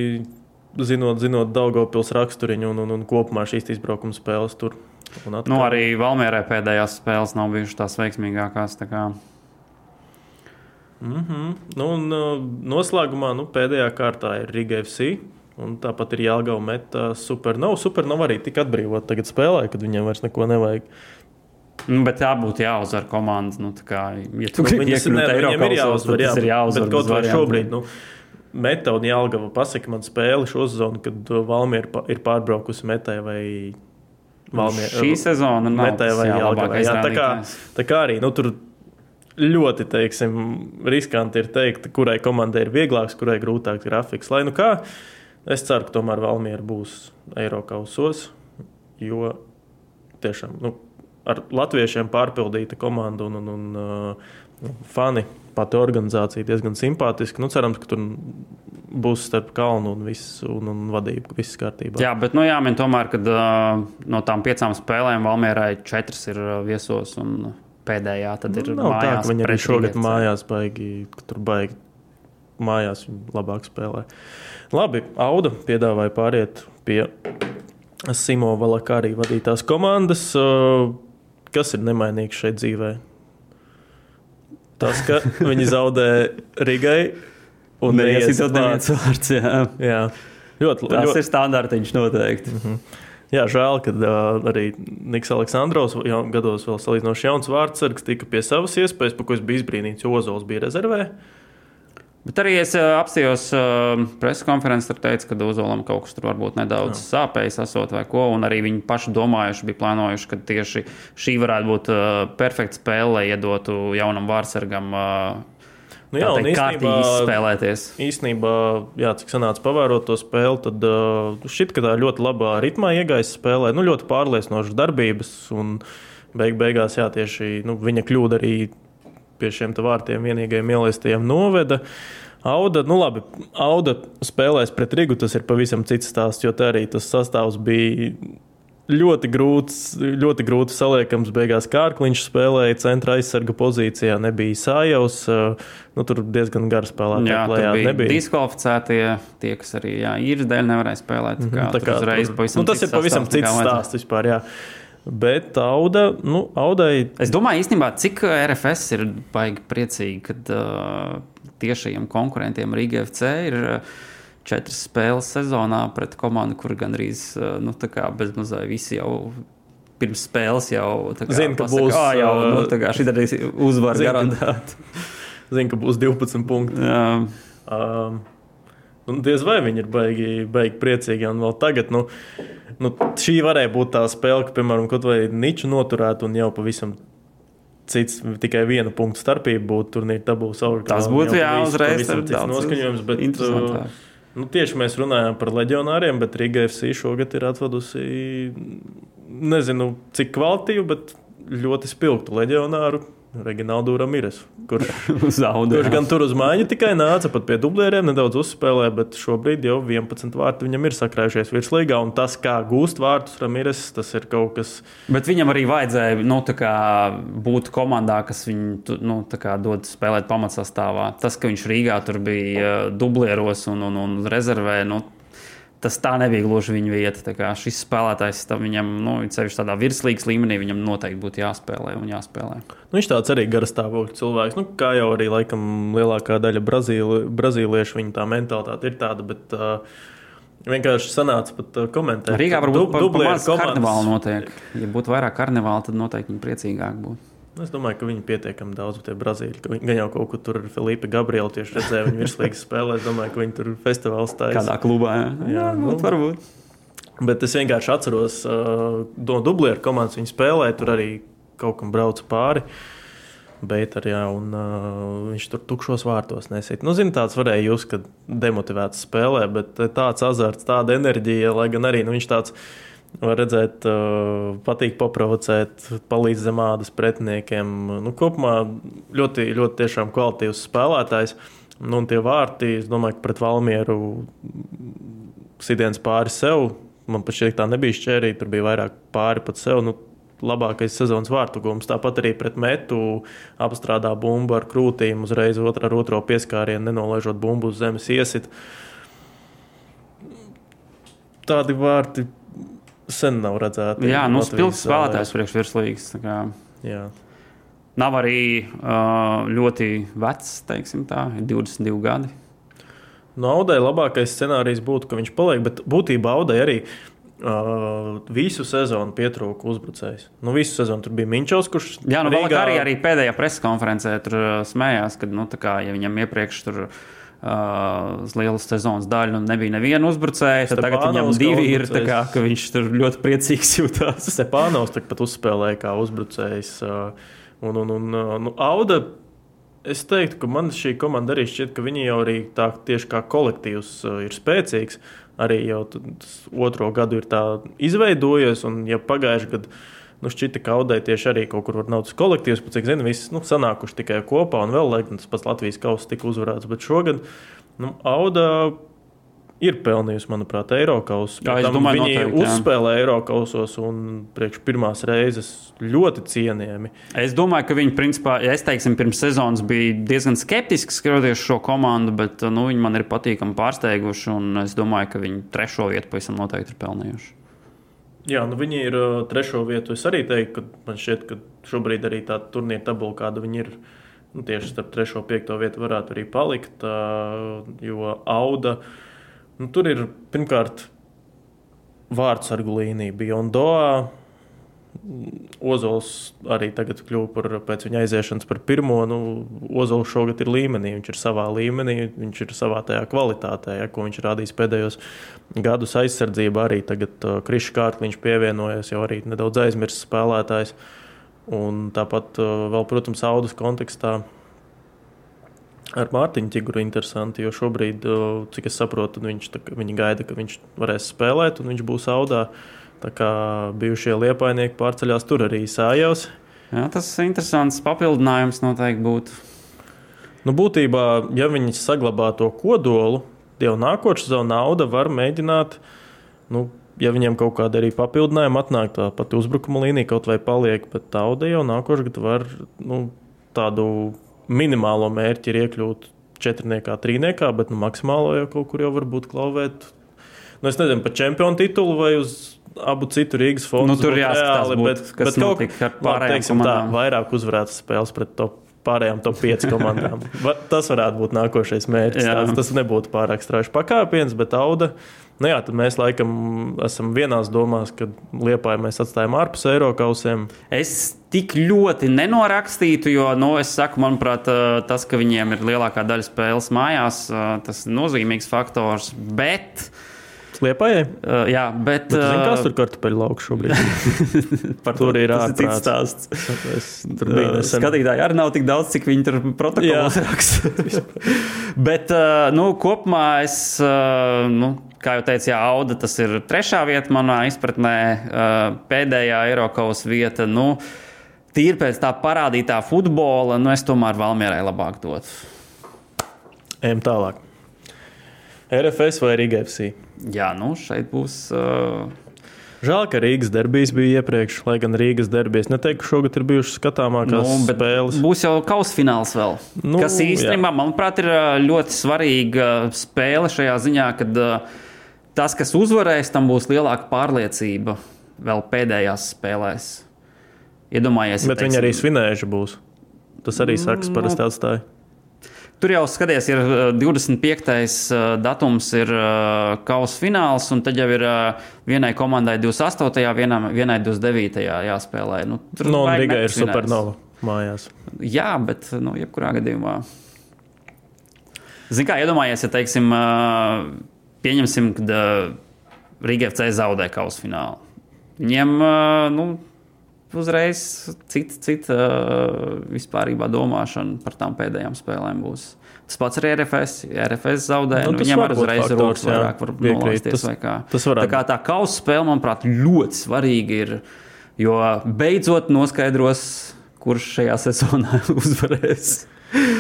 [SPEAKER 2] zinot, zinot Daugopils raksturiņu un, un, un kopumā šīs izbraukuma spēles tur.
[SPEAKER 3] Atkal... Nu, arī Valmjerē pēdējās spēles nav bijušas tās veiksmīgākās. Tā kā...
[SPEAKER 2] mm -hmm. nu, un, uh, noslēgumā nu, pēdējā kārtā ir Riga FC. Un tāpat ir Jālgava meta Supernova. Supernova arī tika atbrīvot tagad spēlē, kad viņiem vairs neko nevajag.
[SPEAKER 3] Nu, bet tā būtu jāuzvar komanda. Nu, kā, ja
[SPEAKER 2] tu ne, viņiem ir jāuzvar, jā, ir jāuzvar. Bet kaut vai šobrīd, nu, Meta un Jālgava pasaka man spēli šo sezonu, kad Valmiera ir pārbraukusi metai vai
[SPEAKER 3] Valmier, šī sezona nav
[SPEAKER 2] tā
[SPEAKER 3] līnija.
[SPEAKER 2] Tā, kā, tā kā arī nu, tur ļoti teiksim, riskanti ir teikt, kurai komandai ir vieglāks, kurai grūtāks grafiks. Lai nu kā, es ceru, ka tomēr Valmiera būs Eiropausos, jo tiešām nu, ar latviešiem pārpildīta komanda un, un, un uh, fani pati organizācija diezgan simpātiska. Nu, cerams, ka tur būs starp kalnu un, viss, un, un vadību viss kārtībā.
[SPEAKER 3] Jā, bet nu, jāmin tomēr, ka uh, no tām piecām spēlēm Valmierai četras ir viesos un pēdējā tad ir nu. Tā, ka
[SPEAKER 2] viņi arī šogad mājās baigi, tur baigi mājās viņi labāk spēlē. Labi, Auda piedāvāja pāriet pie Simo Valakārī vadītās komandas. Kas ir nemainīgs šeit dzīvēm? Tas, ka viņi zaudē Rigai.
[SPEAKER 3] Un neviens vārds. jā.
[SPEAKER 2] jā. Ļoti,
[SPEAKER 3] tas ļoti... ir standartiņš noteikti. Mm -hmm.
[SPEAKER 2] Jā, žēl, ka uh, arī Niks Aleksandrovs jau gados vēl salīdzinoši jauns vārdsargs tika pie savas iespējas, par ko es biju izbrīnīts, jo Ozols bija rezervē.
[SPEAKER 3] Bet arī es uh, apstājos uh, preses konferencē, tur teica, ka Uzolam kaut kas tur varbūt nedaudz Jā. sāpējis, esot vai ko. Un arī viņi paši domājuši, bija plānojuši, ka tieši šī varētu būt uh, perfekta spēle, lai iedotu jaunam vārsargam.
[SPEAKER 2] Nu jā,
[SPEAKER 3] un īstenībā,
[SPEAKER 2] spēlēties. Īstenībā, jā, cik sanāca pavērot to spēli, tad šķiet, ka tā ļoti labā ritmā iegājas spēlē. Nu, ļoti pārliecinošas darbības, un beig beigās jā, tieši nu, viņa kļūda arī pie šiem vārtiem vienīgajiem ielaistajiem noveda. Auda, nu labi, Auda spēlēs pret Rigu, tas ir pavisam cits stāsts, jo tā arī tas sastāvs bija ļoti grūts, ļoti grūti saliekams. Beigās Kārkliņš spēlēja centra aizsarga pozīcijā, nebija sājaus. Nu, tur diezgan gara spēlētāja plējā. Nebija
[SPEAKER 3] diskvalificētie, tie, kas arī jā, īres dēļ nevarēja spēlēt. Tā kā, tā kā,
[SPEAKER 2] uzreiz, nu, tas ir pavisam cits stāsts vispār. Jā. Bet auda, nu, audai.
[SPEAKER 3] Es domāju, īstenībā, cik RFS ir baigi priecīgi, kad uh, tiešajiem konkurentiem Rīgā FC ir. Uh, Četras spēles sezonā pret komandu, kur gandrīz uh, nu, bezmazliet visi jau pirms spēles jau
[SPEAKER 2] zina, ka pasaka, būs
[SPEAKER 3] jau nu, šī uzvara garantēta.
[SPEAKER 2] Zinu, ka būs 12 punkti. Jā. Um, Un diez vai viņi ir baigi, baigi priecīgi. Un vēl tagad, nu, nu, šī varēja būt tā spēle, ka, piemēram, kaut vai niču noturētu un jau pavisam cits, tikai viena punkta starpība būtu turnīra tabulas augšā.
[SPEAKER 3] Tas būtu jā, uzreiz
[SPEAKER 2] tāds noskaņojums. Bet, uh, nu, tieši mēs runājam par leģionāriem, bet Riga FC šogad ir atvedusi nezinu, cik kvalitīvu, bet ļoti spilgtu leģionāru Reģionālu Ramiras, kurš,
[SPEAKER 3] Zaudē.
[SPEAKER 2] kurš gan tur uz mājiņu tikai nāca, pat pie dublēriem nedaudz uzspēlēja, bet šobrīd jau 11 vārti viņam ir sakrājušies virslīgā. Un tas, kā gūst vārtus Ramiras, tas ir kaut kas.
[SPEAKER 3] Bet viņam arī vajadzēja nu, kā, būt komandā, kas viņu nu, kā dod spēlēt pamatsastāvā. Tas, ka viņš Rīgā tur bija uh, dublieros un, un, un rezervē, nu, tas tā nebija gluži viņa vieta. Šis spēlētājs tam viņam, nu, ceļš tādā virslīgas līmenī, viņam noteikti būtu jāspēlē un jāspēlē.
[SPEAKER 2] Nu, viņš tāds arī garastāvokļa cilvēks. Nu, kā jau arī laikam lielākā daļa brazīli, brazīliešu, viņa tā mentalitāte ir tāda. Bet, uh, Vienkārši sanāca pat uh, komentēt.
[SPEAKER 3] Rīgā varbūt
[SPEAKER 2] du-
[SPEAKER 3] par
[SPEAKER 2] dublēru
[SPEAKER 3] maz karnevālu notiek. Ja būtu vairāk karnevāla, tad noteikti priecīgāk būtu.
[SPEAKER 2] Es domāju, ka viņi pietiekami daudz tie brazīļi. gan jau kaut kur tur ar Filipu Gabrielu tieši redzēja, viņa virslīgas spēlē. Es domāju, ka viņi tur festivālā stājas.
[SPEAKER 3] Kādā klubā? Jā,
[SPEAKER 2] Jā,
[SPEAKER 3] jā
[SPEAKER 2] nu.
[SPEAKER 3] varbūt. varbūt.
[SPEAKER 2] Bet es vienkārši atceros, uh, no dublieru komandas viņi spēlēja, tur arī kaut kam brauca pāri. Bet arī jā, un, uh, viņš tur tukšos vārtos nesīt. Nu, zin, tāds varēja jūs, kad demotivēts spēlē, bet tāds azarts, tāda enerģija, lai gan arī nu, viņš tāds var redzēt, patīk paprovocēt, palīdz zemādas pretiniekiem. Nu, kopumā ļoti, ļoti kvalitīvs spēlētājs. Nu, un tie vārti, es domāju, ka pret Valmieru sitiens pāri sev. Man pašai tā nebija šķērīta, tur bija vairāk pāri pat sev. Nu, labākais sezonas vārtu gūms. Tāpat arī pret metu apstrādā bumbu ar krūtīm, uzreiz otrā ar otro pieskārienu, nenolaižot bumbu uz zemes iesit. Tādi vārti sen nav redzēti.
[SPEAKER 3] Jā, nu, spilgts spēlētājs priekšvirslīgas. tā kā
[SPEAKER 2] Jā.
[SPEAKER 3] Nav arī uh, ļoti vecs, teiksim tā, ir 22 gadi.
[SPEAKER 2] No Audai labākais scenārijs būtu, ka viņš paliek, bet būtībā Audai arī uh, visu sezonu pietrūka uzbrucējs. Nu, visu sezonu tur bija Minčovs, kurš
[SPEAKER 3] Jā, nu,
[SPEAKER 2] Rīgā-
[SPEAKER 3] arī, arī pēdējā preses konferencē tur smējās, ka nu, kā, ja viņam iepriekš tur uh, uz lielas sezonas daļu nu, nebija neviena uzbrucēja, tad tagad viņam divi ir. tā
[SPEAKER 2] uzbrucējs.
[SPEAKER 3] Kā, viņš tur ļoti priecīgs jutās.
[SPEAKER 2] Stepānovs pat uzspēlēja kā uzbrucējs. uh, Un, un, un, nu, Auda, es teiktu, ka man šī komanda arī šķiet, ka viņi jau arī tā tieši kā kolektīvs uh, ir spēcīgs. Arī jau otro gadu ir tā izveidojies, un ja pagājušajā gadā nu, šķita, ka Audai tieši arī kaut kur var nav tas kolektīvs, pat cik zinu, visi nu, sanākuši tikai kopā, un vēl, lai gan tas pats Latvijas kausa tika uzvarēts, bet šogad nu, Auda. Ir pelnījusi, manuprāt, Eiropas
[SPEAKER 3] Jā, es domāju,
[SPEAKER 2] Viņi
[SPEAKER 3] noteikti,
[SPEAKER 2] uzspēlē Eiropasos un priekš pirmās reizes ļoti cienījami.
[SPEAKER 3] Es domāju, ka viņi, principā, ja es teiksim, pirms sezonas bija diezgan skeptiski skatoties šo komandu, bet nu, viņi man ir patīkami pārsteiguši. un Es domāju, ka viņi trešo vietu pavisam noteikti ir pelnījuši.
[SPEAKER 2] Jā, nu viņi ir uh, trešo vietu. Es arī teiktu, ka man šķiet, ka šobrīd arī tā turnīra tabula, kāda viņi ir, nu, tieši starp trešo un piekto vietu, varētu arī palikt. Uh, jo Auda, nu, tur ir pirmkārt vārdsargu līnija, bija Ondoa. Ozols arī tagad kļuva par pēc viņa aiziešanas par pirmo. Nu, Ozols šogad ir līmenī, viņš ir savā līmenī, viņš ir savā tajā kvalitātē, ja, ko viņš rādījis pēdējos gadus aizsardzībā. Arī tagad uh, Krišs Kārkliņš pievienojas, jau arī nedaudz aizmirsts spēlētājs. Un tāpat uh, vēl, protams, Audas kontekstā. Ar Mārtiņu Čiguru interesanti, jo šobrīd, uh, cik es saprotu, viņš, tā viņi gaida, ka viņš varēs spēlēt un viņš būs audā. Tā kā bijušie liepainieki pārceļās tur arī sājās.
[SPEAKER 3] Jā, tas ir interesants papildinājums noteikti būtu.
[SPEAKER 2] Nu, būtībā, ja viņi saglabā to kodolu, jau nākošais sezonā nauda var mēģināt, nu, ja viņiem kaut kāda arī papildinājuma atnāk, tā pati uzbrukuma līnija kaut vai paliek, bet nauda jau nākošais gads var nu, tādu minimālo mērķi ir iekļūt četrniekā, trīniekā, bet nu, maksimālo jau kaut kur jau var būt klauvēt. Nu, es nezinu par čempionu titulu vai uz abu citu Rīgas fondu.
[SPEAKER 3] Nu, tur jāskatās būt, kas notika ar pārējām
[SPEAKER 2] teiksim, tā,
[SPEAKER 3] komandām.
[SPEAKER 2] vairāk uzvarētas spēles pret top, pārējām top 5 komandām. Tas varētu būt nākošais mērķis.
[SPEAKER 3] Jā.
[SPEAKER 2] Tāds, tas nebūtu pārāk strauji pakāpiens, bet auda. Nu jā, tad mēs laikam esam vienās domās, ka Liepāju mēs atstājam ārpus Eiropausiem.
[SPEAKER 3] Es tik ļoti nenorakstītu, jo, nu, es saku, manuprāt, ā, tas, ka viņiem ir lielākā daļa spēles mājās, ā, tas ir nozīmīgs faktors. Bet,
[SPEAKER 2] Liepājai?
[SPEAKER 3] ā, jā, bet,
[SPEAKER 2] Bet, zin, kas
[SPEAKER 3] ā,
[SPEAKER 2] tur kartupeļu lauks šobrīd?
[SPEAKER 3] par
[SPEAKER 2] tur ir
[SPEAKER 3] tas cits
[SPEAKER 2] ārprāts.
[SPEAKER 3] stāsts.
[SPEAKER 2] Es tur biju
[SPEAKER 3] Uh,
[SPEAKER 2] nesen.
[SPEAKER 3] Skatītāji arī nav tik daudz, cik viņi tur protokolos raksta. Bet, uh, nu, kopumā es, uh, nu, kā jau teicu, jā, Auda tas ir trešā vieta manā izpratnē, uh, pēdējā Eiropas vieta. Nu, tīri pēc tā parādītā futbola, nu, es tomēr Valmierai labāk dotu.
[SPEAKER 2] Ejam tālāk. RFS vai Riga FC?
[SPEAKER 3] Jā, nu šeit būs. Uh...
[SPEAKER 2] Žēl, ka Rīgas derbijas bija iepriekš, lai gan Rīgas derbijas neteiktu, šogad ir bijušas skatāmākās nu, spēles.
[SPEAKER 3] Būs jau kausfināls vēl. Nu, kas īstenībā, jā. manuprāt, ir ļoti svarīga spēle šajā ziņā, kad tas, kas uzvarēs, tam būs lielāka pārliecība vēl pēdējās spēlēs. Iedomājies,
[SPEAKER 2] bet ja, viņi arī svinējuši būs. Tas arī saks nu, parasti atstāja.
[SPEAKER 3] Tur jau skaties, ir 25. Uh, uh, datums, ir uh, kausa fināls, un tad jau ir vienai komandai 28. vienam, vienai 29. jāspēlē. Nu,
[SPEAKER 2] tur no, Riga ir supernova mājās.
[SPEAKER 3] Jā, bet nu, jebkurā gadījumā. Ziniet, kā iedomājies, ja teiksim, pieņemsim, ka Riga FC zaudē kausa finālu. Viņiem, nu, uzreiz cita, cita vispārībā domāšana par tām pēdējām spēlēm būs. Tas pats arī RFS. RFS zaudē, nu, nu, viņam arī uzreiz ir rokas vairāk, var nolaisties
[SPEAKER 2] tas,
[SPEAKER 3] vai kā.
[SPEAKER 2] Tas
[SPEAKER 3] tā kā tā kausa spēle, manuprāt, ļoti svarīga ir, jo beidzot noskaidros, kurš šajā sezonā uzvarēs.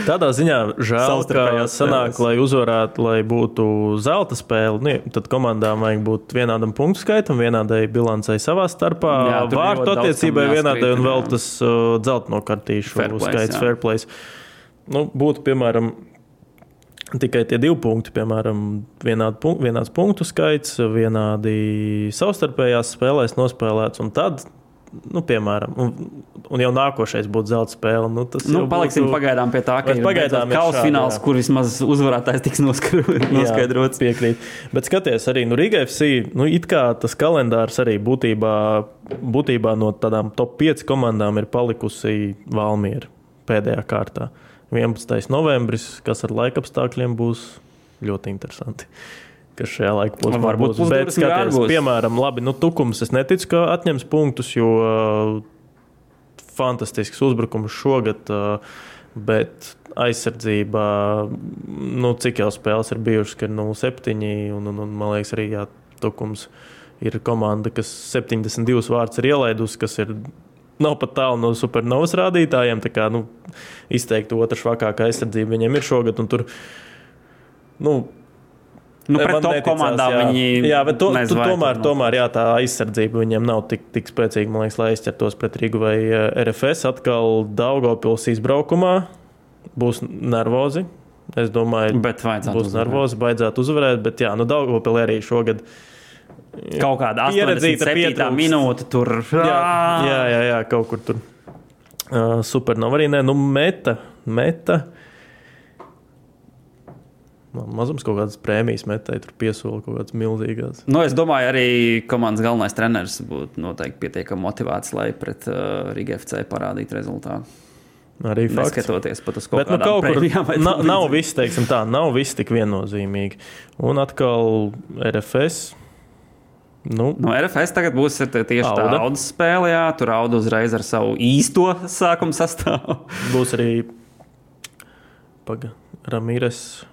[SPEAKER 2] Tādā ziņā žēl, ka sanāk, lai uzvarētu, lai būtu zelta spēle. Nu, tad komandām vajag būt vienādam punktu skaitam, vienādai bilancei savā starpā, jā, vārtu attiecībai vienādai un vēl tas uh, zelta nokartīšu fair skaits, fair play. Nu, būtu, piemēram, tikai tie divi punkti, piemēram, vienād, vienāds punktu skaits, vienādi savstarpējās spēlēs nospēlēts, un tad nu, piemēram, un, un jau nākošais būtu zelta spēle. Nu,
[SPEAKER 3] nu, paliksim būtu... pagaidām pie tā, ka ir pagaidām kausa fināls, jā. kur vismaz uzvarētājs tiks noskaidrots.
[SPEAKER 2] Piekrīt. Bet skaties, arī nu, Riga FC, nu, it kā tas kalendārs arī būtībā, būtībā no tādām top 5 komandām ir palikusi Valmiera pēdējā kārtā. 11. novembris, kas ar laikapstākļiem būs ļoti interesanti kas šajā laika posmā
[SPEAKER 3] varbūt būs. Bet, skaties,
[SPEAKER 2] piemēram, labi, nu, Tukums es neticu, ka atņems punktus, jo uh, fantastisks uzbrukums šogad, uh, bet aizsardzībā, nu, cik jau spēles ir bijušas, ka ir 0-7, un, un, un man liekas, arī jā, Tukums ir komanda, kas 72 vārdus ir ielaidusi, kas ir nav pat tālu no supernovas rādītājiem. Tā kā nu, izteikti otrā švakākā aizsardzība viņiem ir šogad. Tur, nu,
[SPEAKER 3] Nu, pret top neticās, komandām jā. viņi
[SPEAKER 2] jā, bet to, tu, tomēr, tomēr jā, tā aizsardzība viņiem nav tik, tik spēcīga, man liekas, lai aizķertos pret Rīgu vai eh, RFS. Atkal Daugopils izbraukumā būs nervozi. Es domāju, ka būs uzvarēt. nervozi, baidzētu uzvarēt, bet jā, nu Daugopil arī šogad.
[SPEAKER 3] Kaut kāda pieredzīta minūte tur.
[SPEAKER 2] Jā, jā, jā, jā kaut kur tur. Uh, super nav arī, nē, nu meta, meta. Mazums kaut kādas prēmijas metai, tur piesola kaut kādas milzīgas.
[SPEAKER 3] Nu, es domāju, arī komandas galvenais treneris būtu noteikti pietiekami motivēts, lai pret uh, Riga FC parādītu rezultātu.
[SPEAKER 2] Arī fakts.
[SPEAKER 3] Skatoties pat uz kaut,
[SPEAKER 2] Bet, nu, kaut kur na, nav viss, teiksim tā, nav viss tik viennozīmīgi. Un atkal RFS.
[SPEAKER 3] Nu, no RFS tagad būs tieši auda. tā audas spēle, jā, tur auda uzreiz ar savu īsto sākuma sastāvu.
[SPEAKER 2] būs arī Ramīres.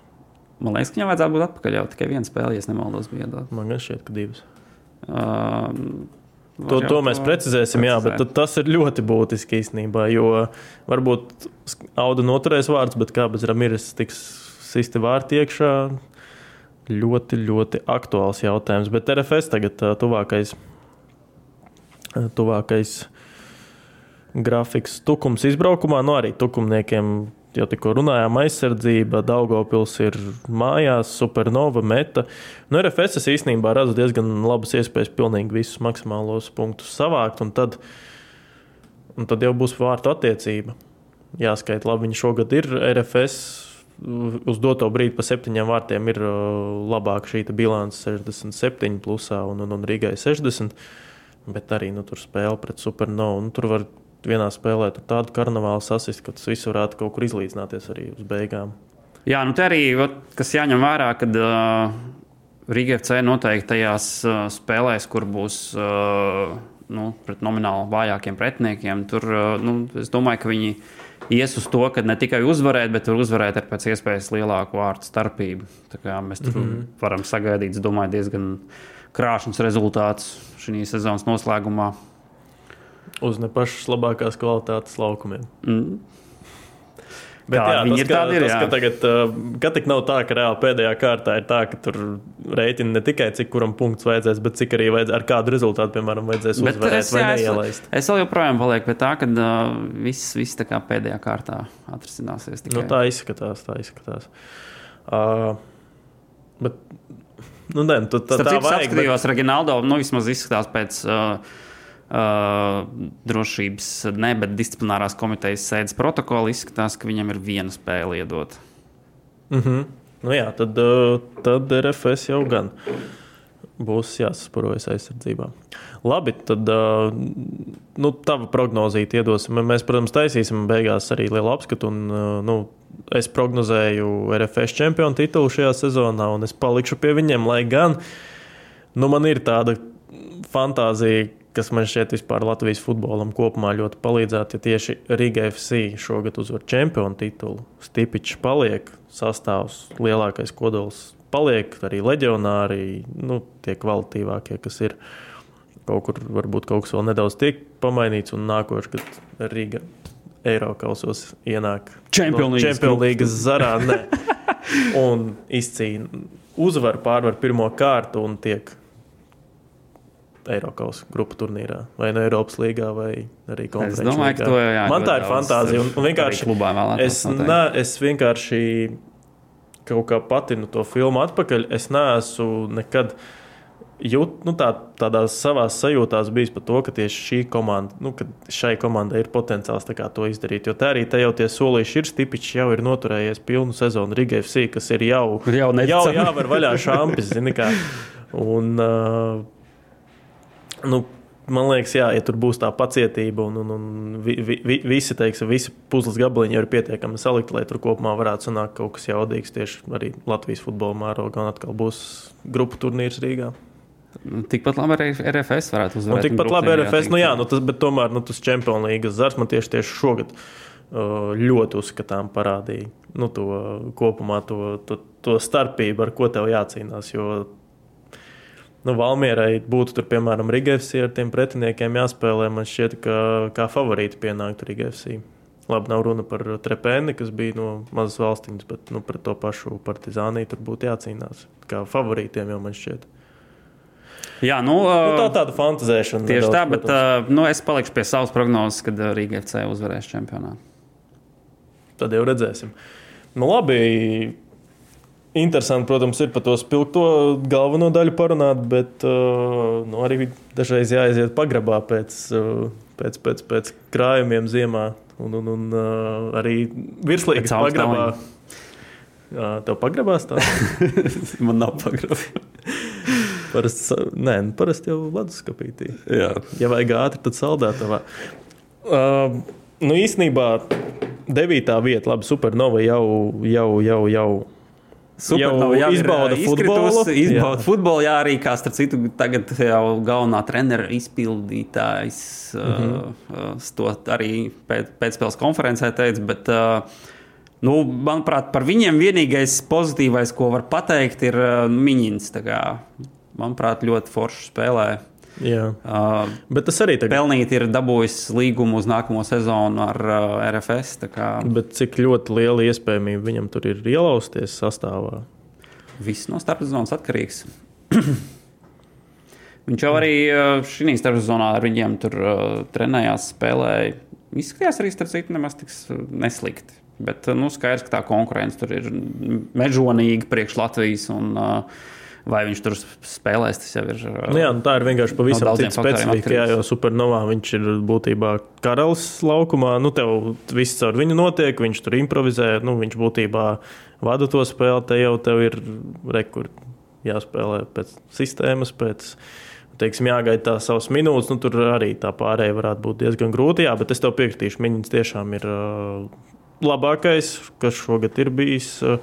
[SPEAKER 3] Man liekas, ka viņam vajadzētu būt atpakaļ jau tikai viena spēle, ja nemaldos. Biedot.
[SPEAKER 2] Man šķiet, ka divas. Uh, To, to mēs precizēsim, jā, bet tas ir ļoti būtiski īstenībā. Jo varbūt Auda noturēs vārds, bet kā bez Ramiras tiks sisti vārti iekšā, ļoti, ļoti aktuāls jautājums. Bet RFS tagad tuvākais, tuvākais grafiks tukums izbraukumā, no nu arī tukumniekiem jau tikko runājām, aizsardzība, Daugopils ir mājās, supernova, meta. Nu, RFS es īstenībā redzu diezgan labas iespējas pilnīgi visus maksimālos punktus savākt, un tad, un tad jau būs vārtu attiecība. Jāskaita, labi, viņi šogad ir RFS. Uz doto brīdi pa septiņiem vārtiem ir uh, labāka šī bilance 67, plusā un, un, un Rīgai 60. Bet arī nu, tur spēle pret supernovu. Nu, tur var vienā spēlē tādu karnevālu sasist, ka tas viss varētu kaut kur izlīdzināties arī uz beigām.
[SPEAKER 3] Jā, nu te arī, kas jāņem vērā, kad uh, Rīga FC noteikti tajās uh, spēlēs, kur būs uh, nu, pret nomināli vājākiem pretiniekiem, tur uh, nu, es domāju, ka viņi ies uz to, ka ne tikai uzvarēt, bet uzvarēt ar pēc iespējas lielāku vārtu starpību. Mēs tur mm -hmm. varam sagaidīt, domāju, diezgan krāšņus rezultātus šī sezonas noslēgumā.
[SPEAKER 2] Uz ne pašas labākās kvalitātes laukumiem.
[SPEAKER 3] Mm.
[SPEAKER 2] Bet, jā,
[SPEAKER 3] viņi
[SPEAKER 2] tas,
[SPEAKER 3] ir,
[SPEAKER 2] ka,
[SPEAKER 3] tādi ir,
[SPEAKER 2] tas,
[SPEAKER 3] jā.
[SPEAKER 2] ka tagad, ka tik nav tā, ka reāli pēdējā kārtā ir tā, ka tur rēķina ne tikai cik kuram punkts vajadzēs, bet cik arī vajadzēs, ar kādu rezultātu, piemēram, vajadzēs
[SPEAKER 3] Bet
[SPEAKER 2] uzvarēt
[SPEAKER 3] es,
[SPEAKER 2] vai
[SPEAKER 3] jā,
[SPEAKER 2] neielaist.
[SPEAKER 3] es, es vēl joprojām palieku pie tā, ka uh, viss, viss tā kā pēdējā kārtā atrisināsies. Tikai.
[SPEAKER 2] Nu, tā izskatās, tā izskatās. Uh, bet, nu, ne, tu, tā,
[SPEAKER 3] Starp
[SPEAKER 2] tā vajag, bet,
[SPEAKER 3] apskatījos, Reginaldo nu, vismaz izskatās pēc uh, uh, drošības, ne, bet disciplinārās komitejas sēdes protokola. Izskatās, ka viņam ir viena spēle iedot.
[SPEAKER 2] nu, jā, tad, uh, tad RFS jau gan būs jāsasparojas aizsardzībā. Labi, tad uh, nu, tava prognozīt iedosim. Mēs, protams, taisīsim beigās arī lielu apskatu. Un, uh, nu, es prognozēju RFS čempionu titulu šajā sezonā, un es palikšu pie viņiem, lai gan nu, man ir tāda fantāzija, kas man šķiet vispār Latvijas futbolam kopumā ļoti palīdzētu, ja tieši Riga FC šogad uzvar čempionu titulu. Stipičs paliek, sastāvs lielākais kodols paliek, arī leģionāri, nu, tie kvalitīvākie, kas ir. Kaut kur varbūt kaut kas vēl nedaudz tiek pamainīts, un nākošais gads Riga ienāk
[SPEAKER 3] Champions Leagues
[SPEAKER 2] Champions
[SPEAKER 3] grupu.
[SPEAKER 2] League zarā. Un izcīna uzvaru, pārvar pirmo kārtu un tiek Eiropas grupu turnīrā, vai no Eiropas līgā, vai arī
[SPEAKER 3] Es
[SPEAKER 2] konferenču
[SPEAKER 3] domāju, ka
[SPEAKER 2] līgā.
[SPEAKER 3] to jā,
[SPEAKER 2] Man tā ir fantāzija. Un, un vienkārši es, ne, es vienkārši kaut kā patinu to filmu atpakaļ. Es neesmu nekad jūt, nu, tā, tādās savās sajūtās bijis par to, ka tieši šī komanda, nu, ka šai komandai ir potenciāls to izdarīt. Jo tā arī te jau tie solīši ir stipiši, jau ir noturējies pilnu sezonu Riga FC, kas ir jau,
[SPEAKER 3] Jau
[SPEAKER 2] jau jāvar vaļā kā. Un, uh, nu, Man liekas, jā, ja tur būs tā pacietība un, un, un vi, vi, vi, visi, teiksim, visi puzles gabaliņi jau ir pietiekami salikti, lai tur kopumā varētu sanākt kaut kas jaudīgs tieši arī Latvijas futbola mērogā. Atkal būs grupu turnīrs Rīgā.
[SPEAKER 3] Nu, Tikpat labi arī RFS varētu uzvarēt.
[SPEAKER 2] tikpat labi RFS, nu jā, nu tas, bet tomēr nu, tas Champions League zars man tieši, tieši šogad uh, ļoti uzskatām parādīja nu, to kopumā to, to, to starpību, ar ko tev jācīnās. Jo nu, Valmierai būtu tur, piemēram, Rigafs ar tiem pretiniekiem jāspēlē. Man šķiet, ka kā favorīti pienāktu Rigafs. Labi, nav runa par Trepēni, kas bija no mazas valstiņas, bet nu, pret to pašu partizāniju tur būtu jācīnās. Kā favorītiem jau man šķiet.
[SPEAKER 3] Jā, nu,
[SPEAKER 2] Nu, tā
[SPEAKER 3] uh,
[SPEAKER 2] tāda fantazēšana.
[SPEAKER 3] tieši
[SPEAKER 2] nedaudz,
[SPEAKER 3] tā, bet
[SPEAKER 2] protams.
[SPEAKER 3] nu, es palikšu pie savas prognozes, kad Rīga FC uzvarēs čempionātu.
[SPEAKER 2] Tad jau redzēsim. Nu, labi. Interesanti, protams, ir par to spilgto galveno daļu parunāt, bet uh, nu, arī dažreiz jāaiziet pagrabā pēc, uh, pēc, pēc, pēc krājumiem ziemā. Un, un, un uh, arī virslīgas pagrabā. Jā, tev pagrabās tā?
[SPEAKER 3] Man nav pagrabs.
[SPEAKER 2] Parasti, nē, nu, parasti jau leduskapītī.
[SPEAKER 3] Jā.
[SPEAKER 2] Ja vajag ātri, tad saldētavā. Uh, nu, īsnībā devītā vieta, labi, supernova jau, jau, jau, jau
[SPEAKER 3] Ir,
[SPEAKER 2] izbauda futbolu.
[SPEAKER 3] Izbauda
[SPEAKER 2] Jā.
[SPEAKER 3] futbolu, jā, arī kā starp citu, tagad jau galvenā treneru izpildītājs mm. -hmm. uh, to arī pēc, pēcspēles konferencē teica. Bet, uh, nu, manuprāt, par viņiem vienīgais pozitīvais, ko var pateikt, ir uh, Miņins. Manuprāt, ļoti forši spēlē.
[SPEAKER 2] Jā.
[SPEAKER 3] Uh,
[SPEAKER 2] Bet tas arī tagad.
[SPEAKER 3] Pelnīt ir dabūjis līgumu uz nākamo sezonu ar uh, RFS. kā
[SPEAKER 2] Bet cik ļoti liela iespējamība viņam tur ir ielausties sastāvā?
[SPEAKER 3] Viss no starpzonas atkarīgs. Viņš jau arī šī starpzonā ar viņiem tur uh, trenējās, spēlēja. Izskatījās arī starp citu nemaz tik s- neslikti. Bet uh, nu, skaidrs, ka tā konkurence tur ir mežonīga priekš Latvijas. Un, uh, vai viņš tur spēlēs, tas jau ir. Uh,
[SPEAKER 2] Nu, jā, nu tā ir vienkārši pavisam
[SPEAKER 3] No
[SPEAKER 2] cita specifika. Jā, jo supernovā viņš ir būtībā karalis laukumā. Nu, tev viss caur viņu notiek, viņš tur improvizē. Nu, viņš būtībā vada to spēli. Te jau tev ir rekords jāspēlē pēc sistēmas. Pēc, Teiksim, jāgaida tā savas minūtes, nu tur arī tā pārējai varētu būt diezgan grūti. Jā, bet es tev piekritīšu, Miņņins tiešām ir uh, labākais, kas šogad ir bijis. Uh,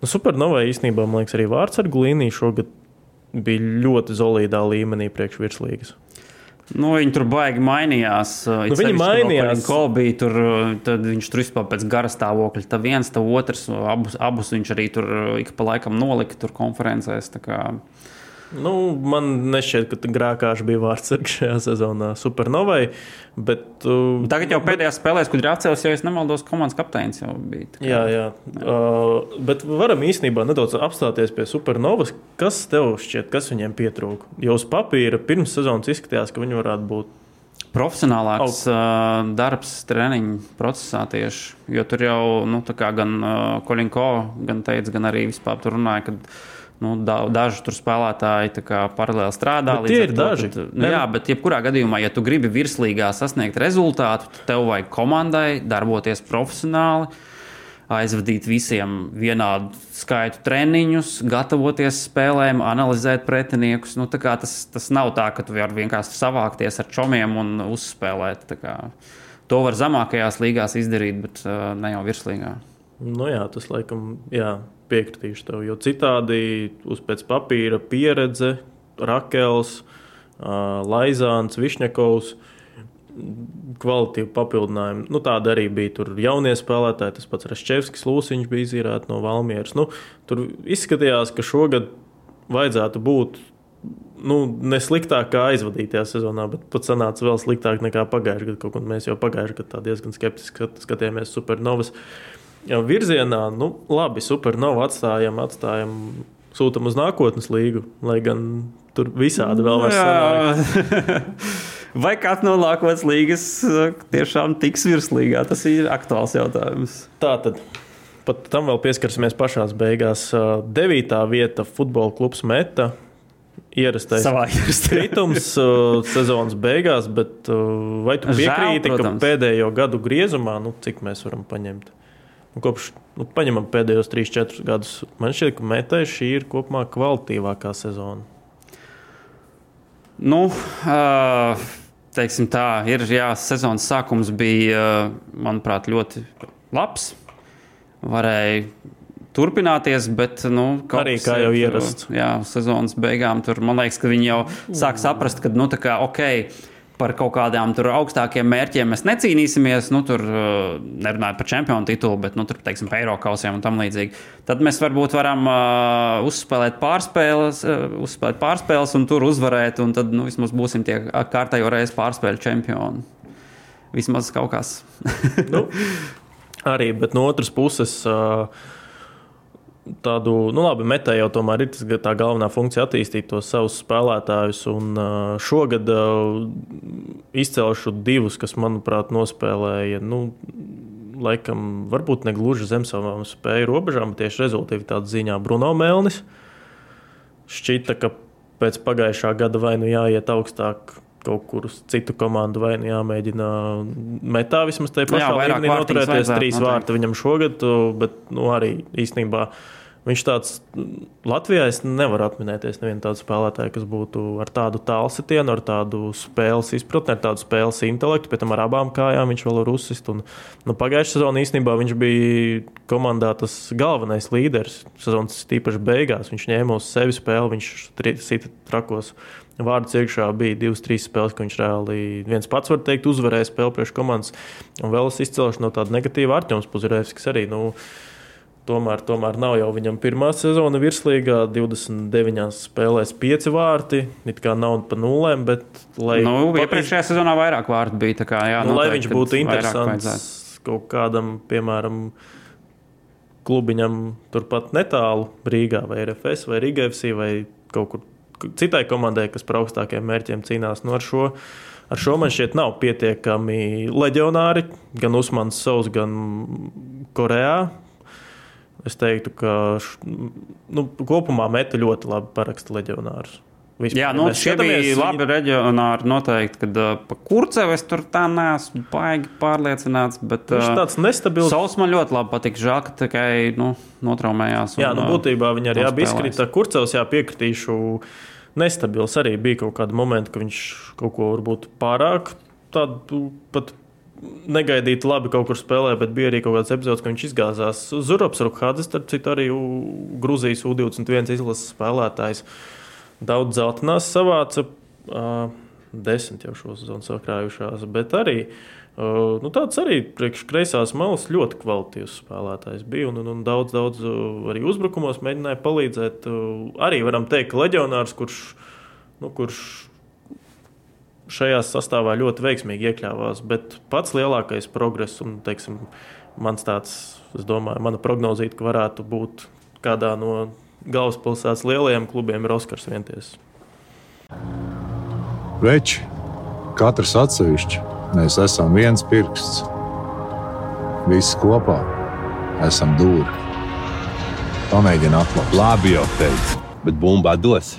[SPEAKER 2] nu, Supernovai īstenībā, man liekas, arī vārds ar Glīniju šogad bija ļoti solidā līmenī priekš virslīgas.
[SPEAKER 3] Nu, viņi tur baigi mainījās. uh,
[SPEAKER 2] Nu, viņi mainījās.
[SPEAKER 3] vēl Kolbija tur, uh, viņš tur vispār pēc gara stāvokļa. Tā viens, tā otrs, uh, abus, abus viņš arī tur uh, ik pa laikam nolika tur konferencēs. tā kā,
[SPEAKER 2] Nu, man nešķiet, ka Grākāš bija vārdsargs šajā sezonā Supernovai. Bet, uh,
[SPEAKER 3] Tagad jau pēdējās spēlēs, kad ir atcēlis, ja nemaldos, komandas kapteinis jau bija.
[SPEAKER 2] Kā... Jā, jā. Uh, bet varam īstenībā nedaudz apstāties pie Supernovas. Kas tev šķiet, kas viņiem pietrūka? Jo uz papīra pirms sezonas izskatījās, ka viņi varētu būt
[SPEAKER 3] profesionālāks oh. uh, darbs treniņu procesā tieši. Jo tur jau nu, gan uh, Kolinko gan teica, gan arī vispār tur runāja. Kad, Nu, da, daži tur spēlētāji paralēli strādā.
[SPEAKER 2] Bet tie ir to, daži.
[SPEAKER 3] Tad, nu, jā, bet jebkurā gadījumā, ja tu gribi virslīgā sasniegt rezultātu, tad tev vajag komandai darboties profesionāli, aizvadīt visiem vienādu skaitu treniņus, gatavoties spēlēm, analizēt pretiniekus. Nu, tas, tas nav tā, ka tu vari vienkārši savākties ar čomiem un uzspēlēt. To var zemākajās līgās izdarīt, bet uh, ne jau virslīgā.
[SPEAKER 2] Nu jā, tas laikam, jā, piekritīšu tev. Jo citādi uz papīra pieredze, Rakels, Laizāns, Višņakovs. Kvalitīvu papildinājumu. Nu, tāda arī bija. Tur jaunie spēlētāji, tas pats Raščevskis, Lūsiņš bija izīrēts no Valmieras. Nu, tur izskatījās, ka šogad vajadzētu būt nu, ne sliktāk kā aizvadītajā sezonā, bet pat sanāca vēl sliktāk nekā pagājušajā gadā. Kaut kā mēs jau pagājušajā gadā diezgan skeptiski skatījāmies supernovas. Uh, virzienā, nu, labi, supernovā atstājam, atstājam, sūtam uz nākotnes līgu, lai gan tur visādi vēl var sanākt.
[SPEAKER 3] Vai kāds no nākotnes līgas uh, tiešām tiks virslīgā? Tas ir aktuāls jautājums.
[SPEAKER 2] Tā tad. Pat tam vēl pieskarsimies pašā beigās. Uh, devītā vieta futbola klubs Meta. Ierastais kritums uh, sezonas beigās, bet vai tu piekrīti, Žēl, ka pēdējo gadu griezumā, nu, cik mēs varam paņemt? Un kopš nu, paņemam pēdējos 3-4 gadus, man šķiet, ka metai šī ir kopumā kvalitīvākā sezona.
[SPEAKER 3] Nu, uh, teiksim tā, ir jā, sezonas sākums bija, manuprāt, ļoti labs. Varēja turpināties, bet nu,
[SPEAKER 2] arī kā jau ierasts.
[SPEAKER 3] Jā, sezonas beigām tur man liekas, ka viņi jau sāk saprast, ka nu, tā kā ok par kaut kādām augstākiem mērķiem mēs necīnīsimies. Nu, tur uh, nerunājot par čempionu titulu, bet nu, tur, teiksim, par eiro kausiem un tam līdzīgi. Tad mēs varbūt varam uh, uzspēlēt, pārspēles, uh, uzspēlēt pārspēles un tur uzvarēt. Un tad nu, vismaz būsim tie kārtējo reizi pārspēļu čempioni. Vismaz kaut kas.
[SPEAKER 2] nu, arī, bet no otras puses. Uh, tādu, nu, labi, metā jau tomēr ir tas, tā galvenā funkcija attīstīt tos savus spēlētājus. Un šogad izcelšu divus, kas, manuprāt, nospēlēja. Nu, Laikam, varbūt ne gluži zem savām spēju robežām, bet tieši rezultātu ziņā Bruno Melnis. Šķita, ka pēc pagājušā gada vai nu jāiet augstāk kaut kur uz citu komandu, vai nu jāmēģina metā vismaz tajā pašā līmenī noturēties. Trīs vārti viņam šogad, bet nu, arī īstenībā Viņš tāds Latvijā es nevaru atminēties nevienu tādu spēlētāju, kas būtu ar tādu tālsitienu, ar tādu spēles izpratni, ar tādu spēles intelektu, pēc tam ar abām kājām viņš vēl ir uzsist. Un, nu, Pagājušā sezonā īstenībā viņš bija komandā tas galvenais līderis. Sezonas tīpaši beigās viņš ņēma uz sevi spēli, viņš sita trakos. Vārds iekšā bija divas, trīs spēles, ko viņš reāli viens pats, var teikt, uzvarēja spēli priekš komandas. Un vēl es izcelšu no tāda negatīva Arčuns Puzirevskis arī. Nu, Tomēr, tomēr nav jau viņam pirmā sezona virslīgā, 29 spēlēs 5 vārti. It kā nav pa nulēm, bet.
[SPEAKER 3] Lai nu, papildus... iepriekšējā sezonā vairāk vārtu bija. Kā, jā,
[SPEAKER 2] nu, lai viņš būtu interesants kaut kādam, piemēram, klubiņam turpat netālu Rīgā vai RFS vai Riga FC vai kaut kur citai komandai, kas par augstākiem mērķiem cīnās. Nu, ar šo Ar šo man šķiet nav pietiekami leģionāri, gan Usmans Savs, gan Korejā. Es teiktu, ka nu, kopumā meta ļoti labi paraksta leģionārus.
[SPEAKER 3] Vispār, Jā, nu, šie bija labi reģionāri. Noteikti, kad uh, par kurcevu es tur tā neesmu baigi pārliecināts. Bet,
[SPEAKER 2] Viņš uh, tāds nestabils.
[SPEAKER 3] Sauls man ļoti labi patīk. Žēl, ka tikai nu, notraumējās.
[SPEAKER 2] Un, jā, nu, būtībā viņi arī abi izkrita. Kurcevs, jā, piekritīšu, nestabils arī bija kaut kādi momenti, ka viņš kaut ko varbūt pārāk tādu pat negaidīti labi kaut kur spēlē, bet bija arī kaut kāds epizods, ka viņš izgāzās. Zurops Rukhādzes, starp citu, arī Grūzijas U21 izlases spēlētājs. Daudz zeltainās savāca, uh, desmit jau šo sezonu sakrājušās, bet arī Uh, nu, tāds arī priekš kreisās malas ļoti kvalitīvs spēlētājs bija. Un, un, un daudz, daudz arī uzbrukumos mēģināja palīdzēt. Uh, arī varam teikt, ka leģionārs, kurš, nu, kurš šajā sastāvā ļoti veiksmīgi iekļāvās, bet pats lielākais progress un, teiksim, mans tāds, es domāju, mana prognozīta, ka varētu būt kādā no galvaspilsētas lielajiem klubiem, ir Oskars Vienties.
[SPEAKER 4] Veči, katrs atsevišķi Mēs esam viens pirksts. Visi kopā esam dūri. Pamēģini atklāt.
[SPEAKER 5] Labi, jau teicu, bet bumbā dos.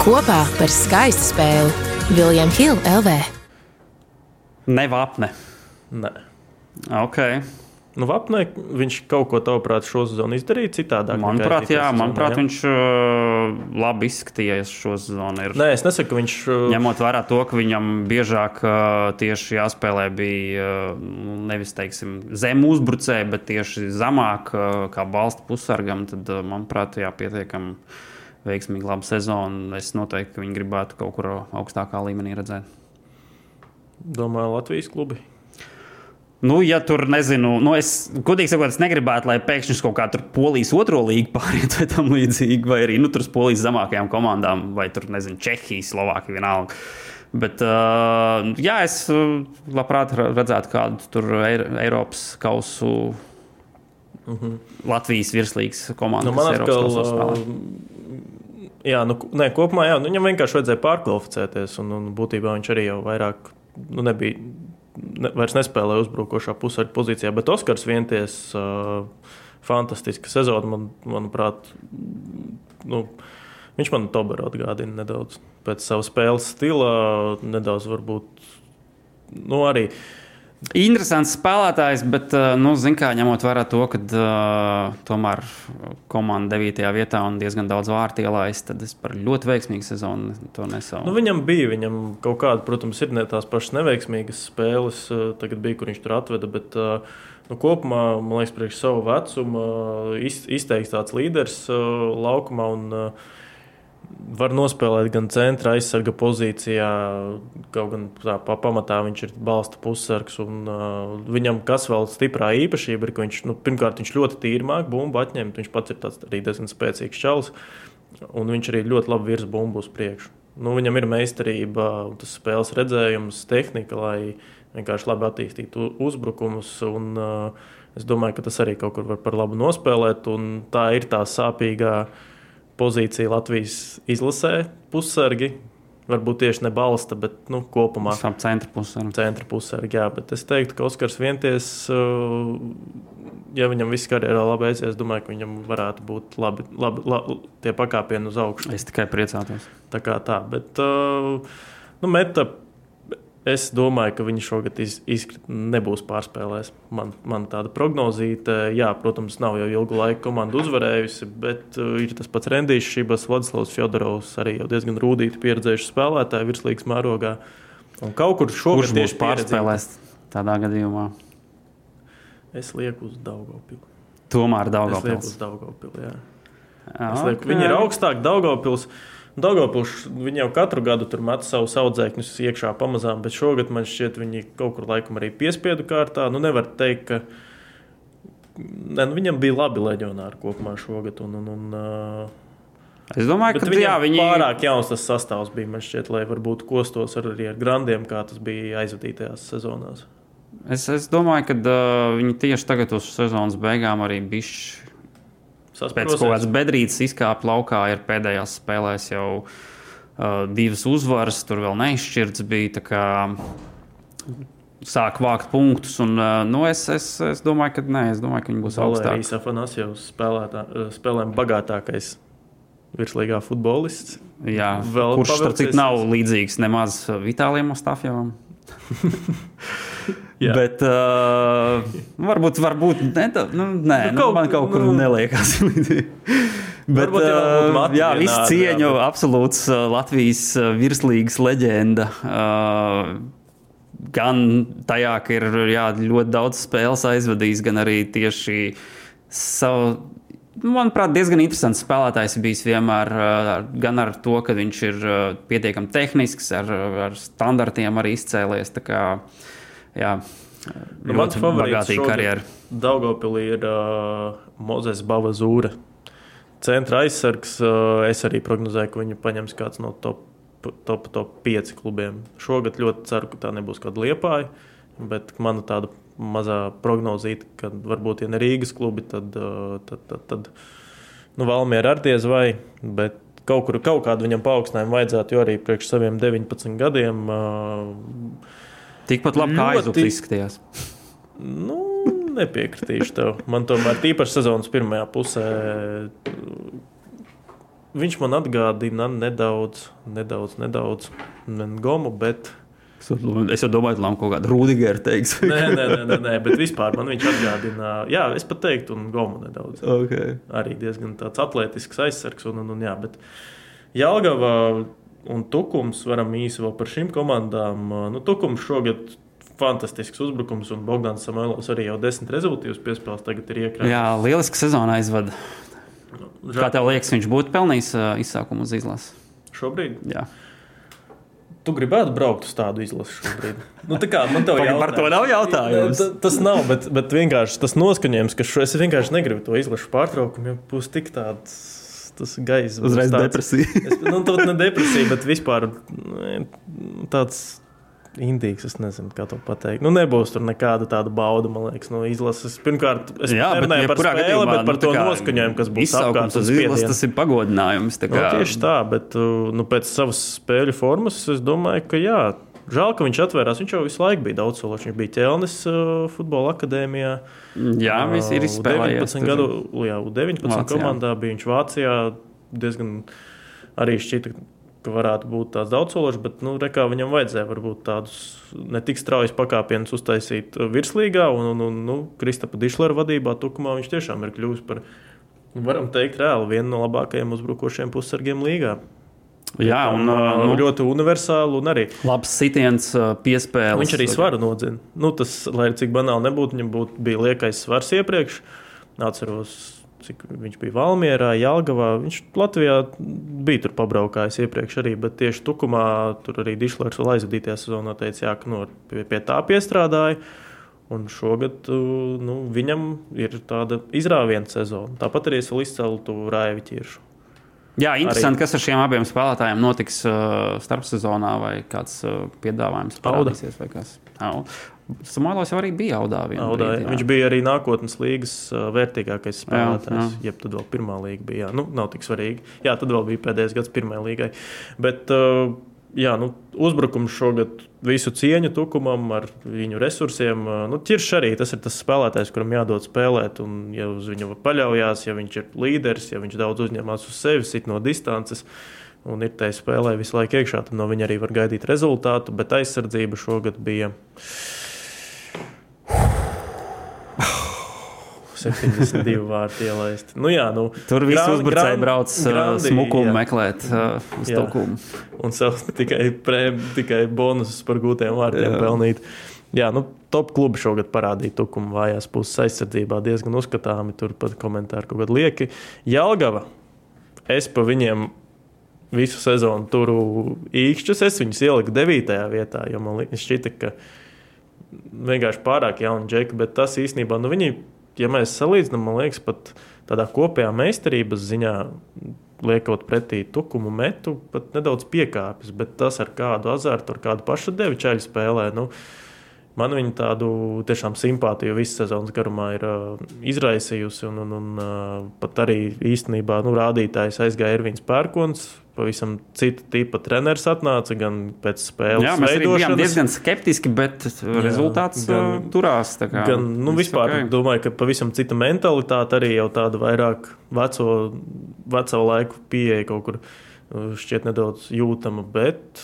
[SPEAKER 6] Kopā par skaistu spēli Viljams Hilde LV.
[SPEAKER 3] Nevapne.
[SPEAKER 2] Nē.
[SPEAKER 3] Okay.
[SPEAKER 2] Nu, Vapnē viņš kaut ko tavuprāt šo sezonu izdarīja citādāk.
[SPEAKER 3] Manuprāt, jā, manuprāt jā. viņš uh, labi izskatījies šo sezonu. Ir.
[SPEAKER 2] Nē, es nesaku, ka viņš. Uh...
[SPEAKER 3] Ņemot vērā to, ka viņam biežāk uh, tieši jāspēlē bija uh, nevis teiksim, zem uzbrucēji, bet tieši zemāk uh, kā balsta pusargam, tad, uh, manuprāt, jā, pietiekami veiksmīgi laba sezona. Es noteikti viņu gribētu kaut kur augstākā līmenī redzēt.
[SPEAKER 2] Domāju, Latvijas klubi.
[SPEAKER 3] Nu, ja tur nezinu, nu es godīgi sakot, es negribētu, lai pēkšņi kaut kā tur polijas otro līgu pāriet vai tam līdzīgi, vai arī nu, tur polijas zemākajām komandām, vai tur nezinu, Čehijas, Slovākija vienalga. Bet, uh, jā, es labprāt redzētu kādu tur Eiropas kausu, uh mhm. -huh. Latvijas virslīgas komandu.
[SPEAKER 2] Nu, man liekas, ka. Jā, nu, nē, kopumā jā, nu, viņam vienkārši vajadzēja pārkvalificēties, un, un būtībā viņš arī jau vairāk nu, nebija ne, vairs nespēlē uzbrukošā pusē pozīcijā, bet Oskars vienties uh, fantastiska sezona, man, manuprāt. Nu, Viņš man Toberu atgādina nedaudz pēc sava spēles stila, nedaudz varbūt nu, arī uh,
[SPEAKER 3] Interesants spēlētājs, bet, nu, kā, ņemot vērā to, ka uh, tomēr komanda 9. vietā un diezgan daudz vārtu ielaist, tad es par ļoti veiksmīgu sezonu to nesaucu.
[SPEAKER 2] Nu, viņam bija, viņam kaut kāda, protams, ir ne tās pašas neveiksmīgas spēles, tagad bija, kur viņš tur atveda. Bet, uh, Nu, kopumā, man liekas, priekš savu vecumu izteikts tāds līderis laukumā. Un, uh, var nospēlēt gan centra aizsarga pozīcijā, kaut gan tā, pa, pamatā viņš ir balsta pussargs. Un, uh, viņam kas vēl stiprā īpašība ir, ka viņš, nu, pirmkārt, viņš ļoti tīri māk bumbu atņemt. Viņš pats ir tāds arī diezgan spēcīgs čels, un viņš arī ļoti labi virza bumbu uz priekšu. Nu, viņam ir meistarība, tas spēles redzējums, tehnika, lai vienkārši labi attīstītu uzbrukumus. Un, uh, es domāju, ka tas arī kaut kur var par labu nospēlēt, un tā ir tā sāpīgā pozīcija Latvijas izlasē, pussargi. Varbūt tieši ne balsta, bet nu, kopumā.
[SPEAKER 3] Tam centra pusē.
[SPEAKER 2] Centra pusē, jā, bet es teiktu, ka Oskars vienties, uh, ja viņam viss karjerā labi aizies, es domāju, ka viņam varētu būt labi, labi, labi tie pakāpieni uz augšu.
[SPEAKER 3] Es tikai priecātos.
[SPEAKER 2] Tā kā tā, bet uh, nu, meta Es domāju, ka viņi šogad iz, izkrit, nebūs pārspēlējis. Man, man tāda prognozīte, jā, protams, nav jau ilgu laiku komanda uzvarējusi, bet uh, ir tas pats Rendijs, Šības, Vladislavs Fjodorovs, arī jau diezgan rūtīti pieredzējuši spēlētāji virslīgas mērogā. Un kaut kur šogad
[SPEAKER 3] tieši pārspēlēs tādā gadījumā.
[SPEAKER 2] Es lieku uz Daugopilu.
[SPEAKER 3] Tomēr Daugopils.
[SPEAKER 2] Es lieku uz Daugopilu, jā. jā okay. Lieku, viņi ir augstāk Daugopils. Dārgopils viņi jau katru gadu tur met savus audzēkņus iekšā pamazām, bet šogad man šķiet, viņi kaut kur laikam arī piespiedu kārtā. Nu, nevar teikt, ka ne, nu, viņam bija labi leģionāri kopumā šogad. Un, un, un,
[SPEAKER 3] Es domāju, ka
[SPEAKER 2] jā, viņi pārāk jauns tas sastāvs bija. Man šķiet, lai varbūt kostos ar, arī ar grandiem, kā tas bija aizvadītajās sezonās.
[SPEAKER 3] Es, es domāju, ka uh, viņi tieši tagad uz sezonas beigām arī bišķi Pēc kaut kādas bedrītes izkāpa laukā, ir pēdējās spēlēs jau uh, divas uzvaras, tur vēl neizšķirts bija. Sāk vākt punktus, un uh, nu, es, es, es domāju, ka nē, es domāju, ka viņi būs augstāki.
[SPEAKER 2] Arī Safanasjevs uh, spēlēm bagātākais virslīgā futbolists.
[SPEAKER 3] Jā, vēl kurš starp citu nav līdzīgs nemaz Vitālijam Ostafjevam. Jā. Bet uh, varbūt, varbūt ne, tā, nu, nē, nu, kaut, nu, man kaut kur nu, neliekas. Bet, uh, jā, visu cieņu, jā, bet... absolūts uh, Latvijas uh, virslīgas leģenda. Uh, gan tajā, ka ir jā, ļoti daudz spēles aizvadījis, gan arī tieši savu manuprāt, diezgan interesants spēlētājs bijis vienmēr. Gan ar to, ka viņš ir pietiekami tehnisks, ar, ar standartiem arī izcēlies. Kā, jā,
[SPEAKER 2] nu, mans favorīts karjeras. Daugopilī ir uh, Mozes Bavazūra. Centra aizsargs. Uh, es arī prognozēju, ka viņu paņems kāds no top, top, top 5 klubiem. Šogad ļoti ceru, ka tā nebūs kāda liepāja. Bet mana tāda mazā prognozīt, ka varbūt, ja ne Rīgas klubi, tad, uh, tad, tad, tad nu, Valmiera ar diez vai. Bet kaut kur kaut kādu viņam paaugstinājumu vajadzētu, jo arī priekš saviem 19 gadiem. Uh,
[SPEAKER 3] Tikpat labi kā aizsūtījis izskatījās.
[SPEAKER 2] Nu, nepiekritīšu tev. Man tomēr tīpaši sezonas pirmajā pusē. Viņš man atgādina nedaudz, nedaudz, nedaudz Gomu, bet
[SPEAKER 3] Es jau domāju, ka kaut kāda Rudīgera teiks.
[SPEAKER 2] nē, nē, nē, nē, nē, bet vispār man viņš atgādina, jā, es pat teiktu, un Gomu nedaudz.
[SPEAKER 3] Okay.
[SPEAKER 2] Arī diezgan tāds atletisks aizsargs. Un, un, un, jā, bet Jālgava un Tukums varam īsi vēl par šīm komandām. Nu, Tukums šogad fantastisks uzbrukums, un Bogdans Samuēls arī jau desmit rezultātus piespēlēs. Tagad ir iekrāpts.
[SPEAKER 3] Jā, lieliski sezonā aizvada. Nu, Kā tev liekas, viņš būtu pelnījis uh, izsākumu uz izlases?
[SPEAKER 2] Šobrīd?
[SPEAKER 3] Jā.
[SPEAKER 2] Tu gribētu braukt uz tādu izlasi šobrīd. Nu, kā, man te
[SPEAKER 3] jau par to nav jautājums.
[SPEAKER 2] Tas, tas nav, bet, bet vienkārši tas noskaņojums, ka šo, es vienkārši negribu to izlašu pārtraukumu, jo būs tik tāds. Tas gaisa
[SPEAKER 3] uzreiz tāds, depresija.
[SPEAKER 2] es, nu, tā ne depresija, bet vispār tāds indīgs. Es nezinu, kā to pateikt. Nu, nebūs tur nekāda tāda bauda, man liekas, no izlases. Pirmkārt, es nerunāju par spēli, gadījumā, bet par nu, to noskaņojumu, kas būs apkārt.
[SPEAKER 3] Izlases, tas ir pagodinājums.
[SPEAKER 2] Nu, tieši tā, bet uh, nu, pēc savas spēļu formas es domāju, ka jā. Žēl, ka viņš atvērās. Viņš jau visu laiku bija daudz sološs. Viņš bija ķelnis uh, futbola akadēmijā.
[SPEAKER 3] Jā, viņš ir izspēlējis.
[SPEAKER 2] 19 gadu, jā, 19 Vācijā. komandā bija viņš Vācijā diezgan arī šķita, ka varētu būt tāds daudzsološs, bet nu, re, viņam vajadzēja varbūt tādus ne tik straujus pakāpienus uztaisīt virslīgā. Un, un, un nu, Kristapa Dišlera vadībā Tukumā viņš tiešām ir kļuvis par, varam teikt, reāli vienu no labākajiem uzbrukošiem pussargiem līgā.
[SPEAKER 3] Jā, un,
[SPEAKER 2] un nu, ļoti universāli. Un arī
[SPEAKER 3] labs sitiens, piespēles.
[SPEAKER 2] Viņš arī svaru nodzina. Nu, tas, lai cik banāli nebūtu, viņam būtu, bija liekais svars iepriekš. Atceros, cik viņš bija Valmjerā, Jālgavā. Viņš Latvijā bija tur pabraukājis iepriekš arī, bet tieši Tukumā tur arī Dišlers vēl aizvadītajā sezonā teica, jā, ka nu, pie, pie tā piestrādāja. Un šogad nu, viņam ir tāda izrāviena sezona. Tāpat arī es vēl izcēlu to Raivu ķiršu.
[SPEAKER 3] Jā, interesanti, arī. kas ar šiem abiem spēlētājiem notiks uh, starpsezonā, vai kāds uh, piedāvājums parādīsies. Samuēlos jau arī bija Audā.
[SPEAKER 2] Audā brīd, viņš bija arī nākotnes līgas vērtīgākais spēlētājs. Jā, jā. tad vēl pirmā līga bija. Jā, nu, nav tik svarīgi. Jā, tad vēl bija pēdējais gads pirmajai līgai. Bet, uh, jā, nu, uzbrukums šogad visu cieņu tukumam ar viņu resursiem. Nu, Tirš arī tas ir tas spēlētājs, kuram jādod spēlēt. Un, ja uz viņu paļaujas, ja viņš ir līderis, ja viņš daudz uzņemas uz sevis, sit no distances. Un ir tajā spēlē visu laiku iekšā, tad no viņa arī var gaidīt rezultātu. Bet aizsardzība šogad bija 72 vārti ielaist. Nu, jā, nu,
[SPEAKER 3] Tur viss uzbrucēji brauc uh, smukumu jā. meklēt uh, uz tukumu.
[SPEAKER 2] Un sev tikai, prēm, tikai bonusus par gūtiem vārtiem jā. pelnīt. Jā, nu, top klubi šogad parādīja tukumu vājās puses aizsardzībā diezgan uzskatāmi. Turpat komentāri kaut kādi lieki. Jelgava, es pa viņiem visu sezonu turu īkšķus. Es viņus ieliku 9. vietā, jo man šķita, ka vienkārši pārāk jauni džeki, bet tas īstenībā, nu, viņi ja mēs salīdzinām, man liekas, pat tādā kopējā meistarības ziņā, liekot pretī tukumu metu, pat nedaudz piekāpjas, bet tas ar kādu azartu, ar kādu pašu devi ceļu spēlē. Nu, Man viņa tādu tiešām simpātiju visu sezonas garumā ir uh, izraisījusi. Un, un, un uh, pat arī īstenībā nu, rādītājs aizgāja Ervīns Pērkons, pavisam cita tipa treneris atnāca, gan pēc spēles. Jā,
[SPEAKER 3] mēs bijām diezgan skeptiski, bet jā, rezultāts gan, uh, turās.
[SPEAKER 2] Gan, nu, vispār okay. domāju, ka pavisam cita mentalitāte arī jau tāda vairāk veco, veco laiku pieeja kaut kur šķiet nedaudz jūtama, bet.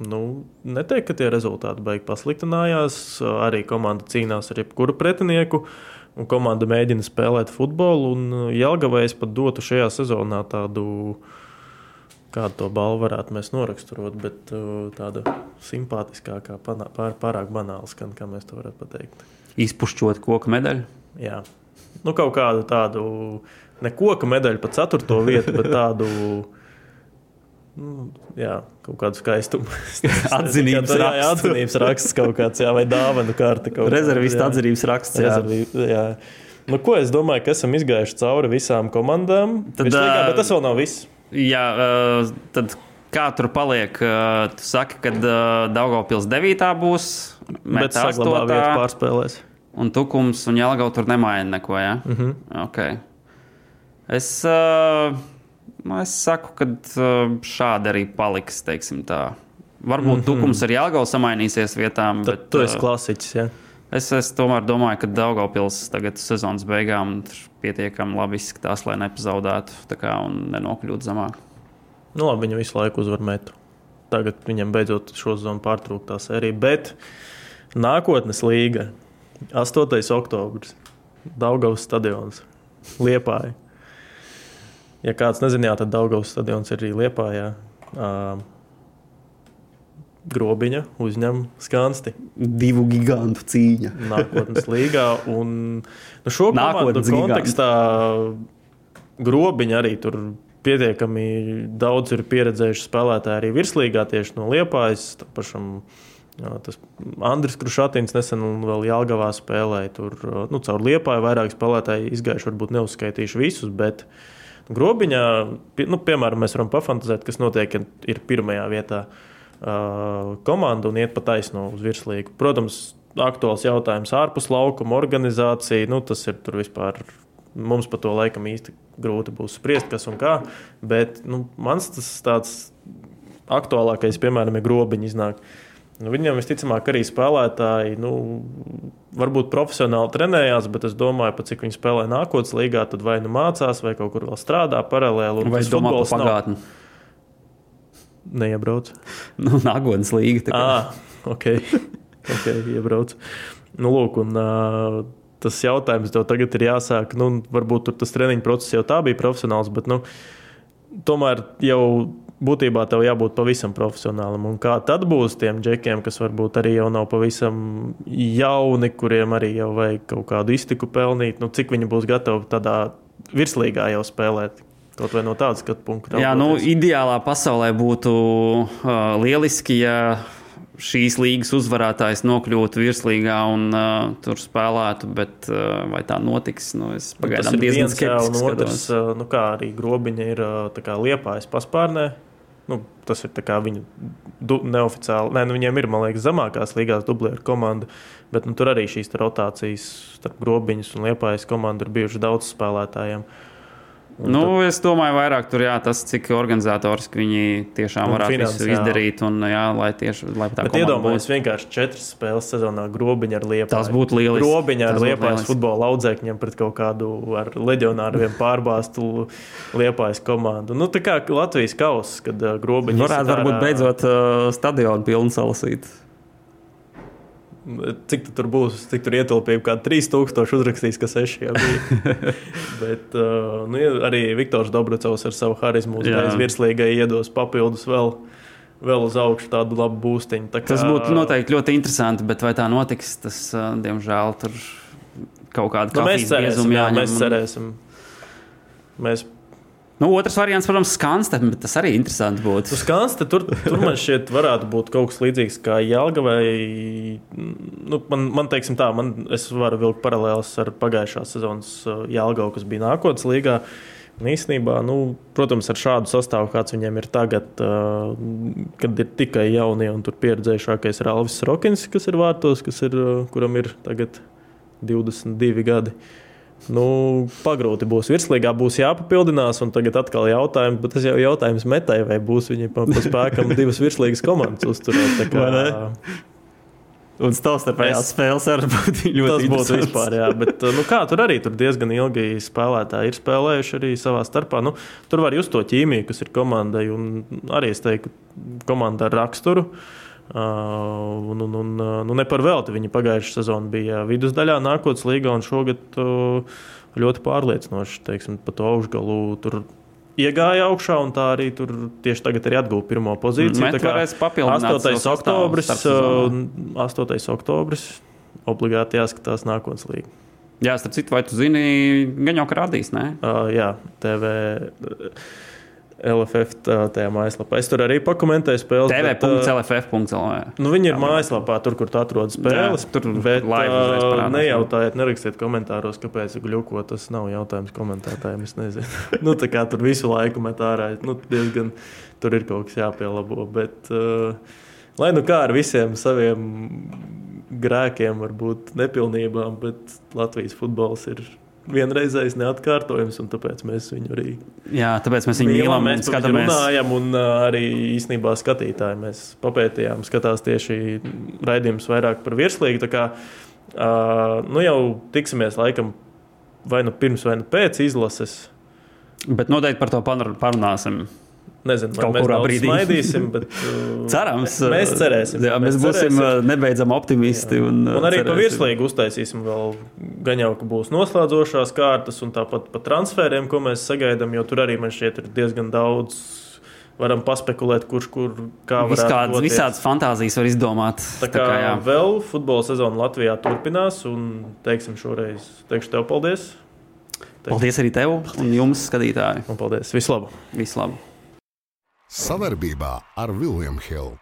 [SPEAKER 2] Nu, neteikt, ka tie rezultāti beigas pasliktinājās. Arī komanda cīnās ar jebkuru pretinieku. Un komanda mēģina spēlēt futbolu. Jālgavai es pat dotu šajā sezonā tādu kādu to balvu varētu mēs noraksturot, bet uh, tāda simpātiskākā, pār, pārāk banāla skan, kā mēs to varētu pateikt.
[SPEAKER 3] Izpušķot koku medaļu?
[SPEAKER 2] Jā, nu, kaut kādu tādu ne koka medaļu pa ceturto vietu, bet tādu. Nu, jā, kaut kādu skaistumu.
[SPEAKER 3] Atzinības
[SPEAKER 2] jā, jā,
[SPEAKER 3] rakstu.
[SPEAKER 2] atzinības raksts kaut kāds, jā, vai dāvanu kārta. kāda,
[SPEAKER 3] Rezervista
[SPEAKER 2] jā.
[SPEAKER 3] atzinības raksts. jā.
[SPEAKER 2] Rezervi, jā. Nu, ko es domāju, ka esam izgājuši cauri visām komandām.
[SPEAKER 3] Tad,
[SPEAKER 2] Tad, Virslīgā,
[SPEAKER 3] ā,
[SPEAKER 2] bet tas vēl nav viss.
[SPEAKER 3] Jā, tad kā tur paliek? Tu saki, ka Daugopils 9. būs,
[SPEAKER 2] Bet
[SPEAKER 3] bet
[SPEAKER 2] saglabā vietu
[SPEAKER 3] 8.
[SPEAKER 2] pārspēlēs.
[SPEAKER 3] un Tukums un Jelgau tur nemaina neko, jā?
[SPEAKER 2] Mm -hmm.
[SPEAKER 3] Okay. Es, uh, nu, es saku, ka uh, šādi arī paliks. Varbūt mm -hmm. Tukums ar Jelgavu samainīsies vietām.
[SPEAKER 2] Tad
[SPEAKER 3] bet,
[SPEAKER 2] tu esi
[SPEAKER 3] uh,
[SPEAKER 2] klasiķis. Jā.
[SPEAKER 3] Es, es tomēr domāju, ka Daugopils tagad sezonas beigām pietiekami labi izskatās, lai nepazaudētu kā, un nenokļūtu zemāk.
[SPEAKER 2] Nu, labi, viņa visu laiku uzvar metu. Tagad viņam beidzot šo zonu pārtraukt tā sērija. Bet nākotnes līga, 8. oktobris, Daugavas stadions, Liepāja. Ja kāds nezināja, tad Daugavas stadions ir arī Liepājā. Uh, Grobiņa uzņem skansti
[SPEAKER 3] Divu gigantu cīņa.
[SPEAKER 2] nākotnes līgā. Un, nu, šo
[SPEAKER 3] Nākotnes
[SPEAKER 2] kontekstā grobiņi arī tur pietiekami daudz ir pieredzējuši spēlētāji arī virslīgā tieši no Liepājas. Pašam, jā, tas Andris Krušātins nesen vēl Jālgavā spēlēja. Tur nu, caur Liepāju vairāk spēlētāji izgājuši, varbūt neuzskaitījuši visus, bet grobiņā, nu, piemēram, mēs varam pafantazēt, kas notiek, kad ir pirmajā vietā uh, komanda un iet pa taisno uz virslīgu. Protams, aktuāls jautājums ārpus laukuma organizācija. Nu, tas ir tur vispār. Mums par to laikam īsti grūti būs spriest, kas un kā. Bet nu, mans tas tāds aktuālākais, piemēram, ir grobiņš iznāk. Nu, viņam visticamāk arī spēlētāji, nu, varbūt profesionāli trenējās, bet es domāju, pa cik viņi spēlē nākotnes līgā, tad vai nu mācās, vai kaut kur vēl strādā paralēli.
[SPEAKER 3] Vai
[SPEAKER 2] tas
[SPEAKER 3] domā par
[SPEAKER 2] futbols nav-
[SPEAKER 3] pagātni?
[SPEAKER 2] Neiebrauc.
[SPEAKER 3] Nu, nākotnes līga. tā.
[SPEAKER 2] Ah, ok, okay iebrauc. Nu, lūk, un, uh, tas jautājums tev tagad ir jāsāk. Nu, varbūt tas treniņu process jau tā bija profesionāls, bet nu, tomēr jau būtībā tev jābūt pavisam profesionālam. Un kā tad būs tiem džekiem, kas varbūt arī jau nav pavisam jauni, kuriem arī jau vajag kaut kādu iztiku pelnīt, nu, cik viņi būs gatavi tādā virslīgā jau spēlēt? Kaut vai no tāda skatu punkta.
[SPEAKER 3] Jā, nu, ideālā pasaulē būtu uh, lieliski, ja šīs līgas uzvarētājs nokļūtu virslīgā un uh, tur spēlētu, bet uh, vai tā notiks? Nu, es
[SPEAKER 2] Nu,
[SPEAKER 3] pagaidām diezgan skeptiski
[SPEAKER 2] otrs,
[SPEAKER 3] skatos.
[SPEAKER 2] nu, kā arī grobiņa ir kā liepājas paspārnē. Tas ir viņu neoficiāli. Nē, nu, viņiem ir, man liekas, zemākās līgās dublēra komanda. Bet nu, tur arī šīs rotācijas starp grobiņas un liepājas komandu ir bijušas daudz spēlētājiem. Un
[SPEAKER 3] Nu, es domāju, vairāk tur jā, tas, cik organizatoriski viņi tiešām varētu visu
[SPEAKER 2] finansiāli.
[SPEAKER 3] izdarīt. Un, jā, lai tieši lai tā
[SPEAKER 2] Bet iedomājieties, vienkārši četras spēles sezonā grobiņa ar lietu.
[SPEAKER 3] Tas būtu lieliski.
[SPEAKER 2] Grobiņa ar
[SPEAKER 3] būtu lieliski.
[SPEAKER 2] futbola audzēkņiem pret kaut kādu ar leģionāriem pārbāztu liepājas komandu. Nu, tā kā Latvijas kausa, kad grobiņa
[SPEAKER 3] Varētu varbūt beidzot uh, stadionu pilnu salasīt.
[SPEAKER 2] Cik tu tur būs, cik tur ietilpība, kā 3000 uzrakstīs, ka 6 jau bija. Bet uh, nu, arī Viktors Dobracovs ar savu harizmu uzreiz virslīgai iedos papildus vēl, vēl uz augšu tādu labu būstiņu. Tā kā-
[SPEAKER 3] Tas būtu noteikti ļoti interesanti, bet vai tā notiks, tas, uh, diemžēl, tur kaut kāda
[SPEAKER 2] Nu, mēs
[SPEAKER 3] kafijas
[SPEAKER 2] cerēsim, jā, mēs
[SPEAKER 3] un-
[SPEAKER 2] cerēsim. Mēs
[SPEAKER 3] Nu, otrs variants, protams, skanste, bet tas arī interesanti būtu.
[SPEAKER 2] Uz Kansta tur, tur man šķiet, varētu būt kaut kas līdzīgs kā Jālgavai. Nu, man, man teiksim tā, man, es varu vilkt paralēlus ar pagājušās sezonas uh, Jālgavu, kas bija nākotnes līgā. Un īstenībā, nu, protams, ar šādu sastāvu, kāds viņiem ir tagad, uh, kad ir tikai jaunie un tur pieredzējušākais ir Alvis Rokins, kas ir vārtos, kas ir, uh, kuram ir tagad 22 gadi. Nu, pagrūti būs. Virslīgā būs jāpapildinās, un tagad atkal jautājums, bet tas jau ir jautājums metai, vai būs viņi pa, pa spēkam divas virslīgas komandas uzturēt. Kā,
[SPEAKER 3] Un savstarpējās
[SPEAKER 2] Es-
[SPEAKER 3] spēles arī būtu ļoti
[SPEAKER 2] tas būtu vispār, jā. Bet, nu, kā tur arī tur diezgan ilgi spēlētāji ir spēlējuši arī savā starpā. Nu, tur var just to ķīmiju, kas ir komandai, un arī es teiktu, komanda ar raksturu. Uh, un, un, un, uh, nu ne par velti viņi pagājušā sezonā bija vidusdaļā, nākotnes līgā, un šogad uh, ļoti pārliecinoši teiksim, pa to augšgalu tur iegāja augšā, un tā arī tur tieši tagad arī atguva pirmo pozīciju.
[SPEAKER 3] Met
[SPEAKER 2] Tā kā
[SPEAKER 3] varēs papildināt
[SPEAKER 2] 8.
[SPEAKER 3] savu
[SPEAKER 2] oktobris,
[SPEAKER 3] sastāvu starpsezonā.
[SPEAKER 2] uh, 8. oktobris obligāti jāskatās nākotnes līga.
[SPEAKER 3] Jā, starp citu, vai tu zini, rādīs, ne?
[SPEAKER 2] Uh, jā, TV. LFF tajā mājaslapā. Es tur arī pakomentēju spēli.
[SPEAKER 3] TV.lff.lv.
[SPEAKER 2] Nu, viņi ir mājaslapā, tur, kur tu atrod spēles.
[SPEAKER 3] Jā, tur
[SPEAKER 2] bet,
[SPEAKER 3] parādās,
[SPEAKER 2] nejautājiet, nerakstiet komentāros, kāpēc gluko. Tas nav jautājums komentētājiem. Es nezinu. nu, tā kā tur visu laiku met ārā. Nu, diezgan tur ir kaut kas jāpielabo. Bet, uh, lai nu kā ar visiem saviem grēkiem, varbūt nepilnībām, bet Latvijas futbols ir vienreizējs, neatkārtojams, un tāpēc mēs viņu arī
[SPEAKER 3] Jā, tāpēc mēs viņu mīlam
[SPEAKER 2] Mēs
[SPEAKER 3] skatāmies.
[SPEAKER 2] runājam, un uh, arī īstenībā skatītāji mēs papētījām, skatās tieši raidījumus vairāk par virslīgu. tā Kā, uh, nu jau tiksimies laikam vai nu pirms, vai nu pēc izlases.
[SPEAKER 3] Bet noteikti par to par- parunāsim.
[SPEAKER 2] Nezinu,
[SPEAKER 3] Kaut
[SPEAKER 2] mēs
[SPEAKER 3] kurā
[SPEAKER 2] daudz
[SPEAKER 3] brīdī.
[SPEAKER 2] smaidīsim, bet uh,
[SPEAKER 3] Cerams,
[SPEAKER 2] Mēs cerēsim.
[SPEAKER 3] Jā, mēs, mēs būsim cerēsim. nebeidzami optimisti. Un,
[SPEAKER 2] Un arī pa
[SPEAKER 3] cerēsim.
[SPEAKER 2] virslīgu uztaisīsim vēl gan jau, ka būs noslēdzošās kārtas, un tāpat par transferiem, ko mēs sagaidām, jo tur arī man šķiet ir diezgan daudz. Varam paspekulēt, kurš kur kā varētu
[SPEAKER 3] Visādas,
[SPEAKER 2] doties.
[SPEAKER 3] visādas fantāzijas var izdomāt.
[SPEAKER 2] Tā kā, tā kā jā. vēl futbola sezona Latvijā turpinās, un teiksim šoreiz teikšu tev paldies.
[SPEAKER 3] Paldies arī tev un jums, skatītāji.
[SPEAKER 2] Un paldies! Visu labu!
[SPEAKER 3] Visu labu!
[SPEAKER 1] Savarbībā ar Vilniņu Hildu.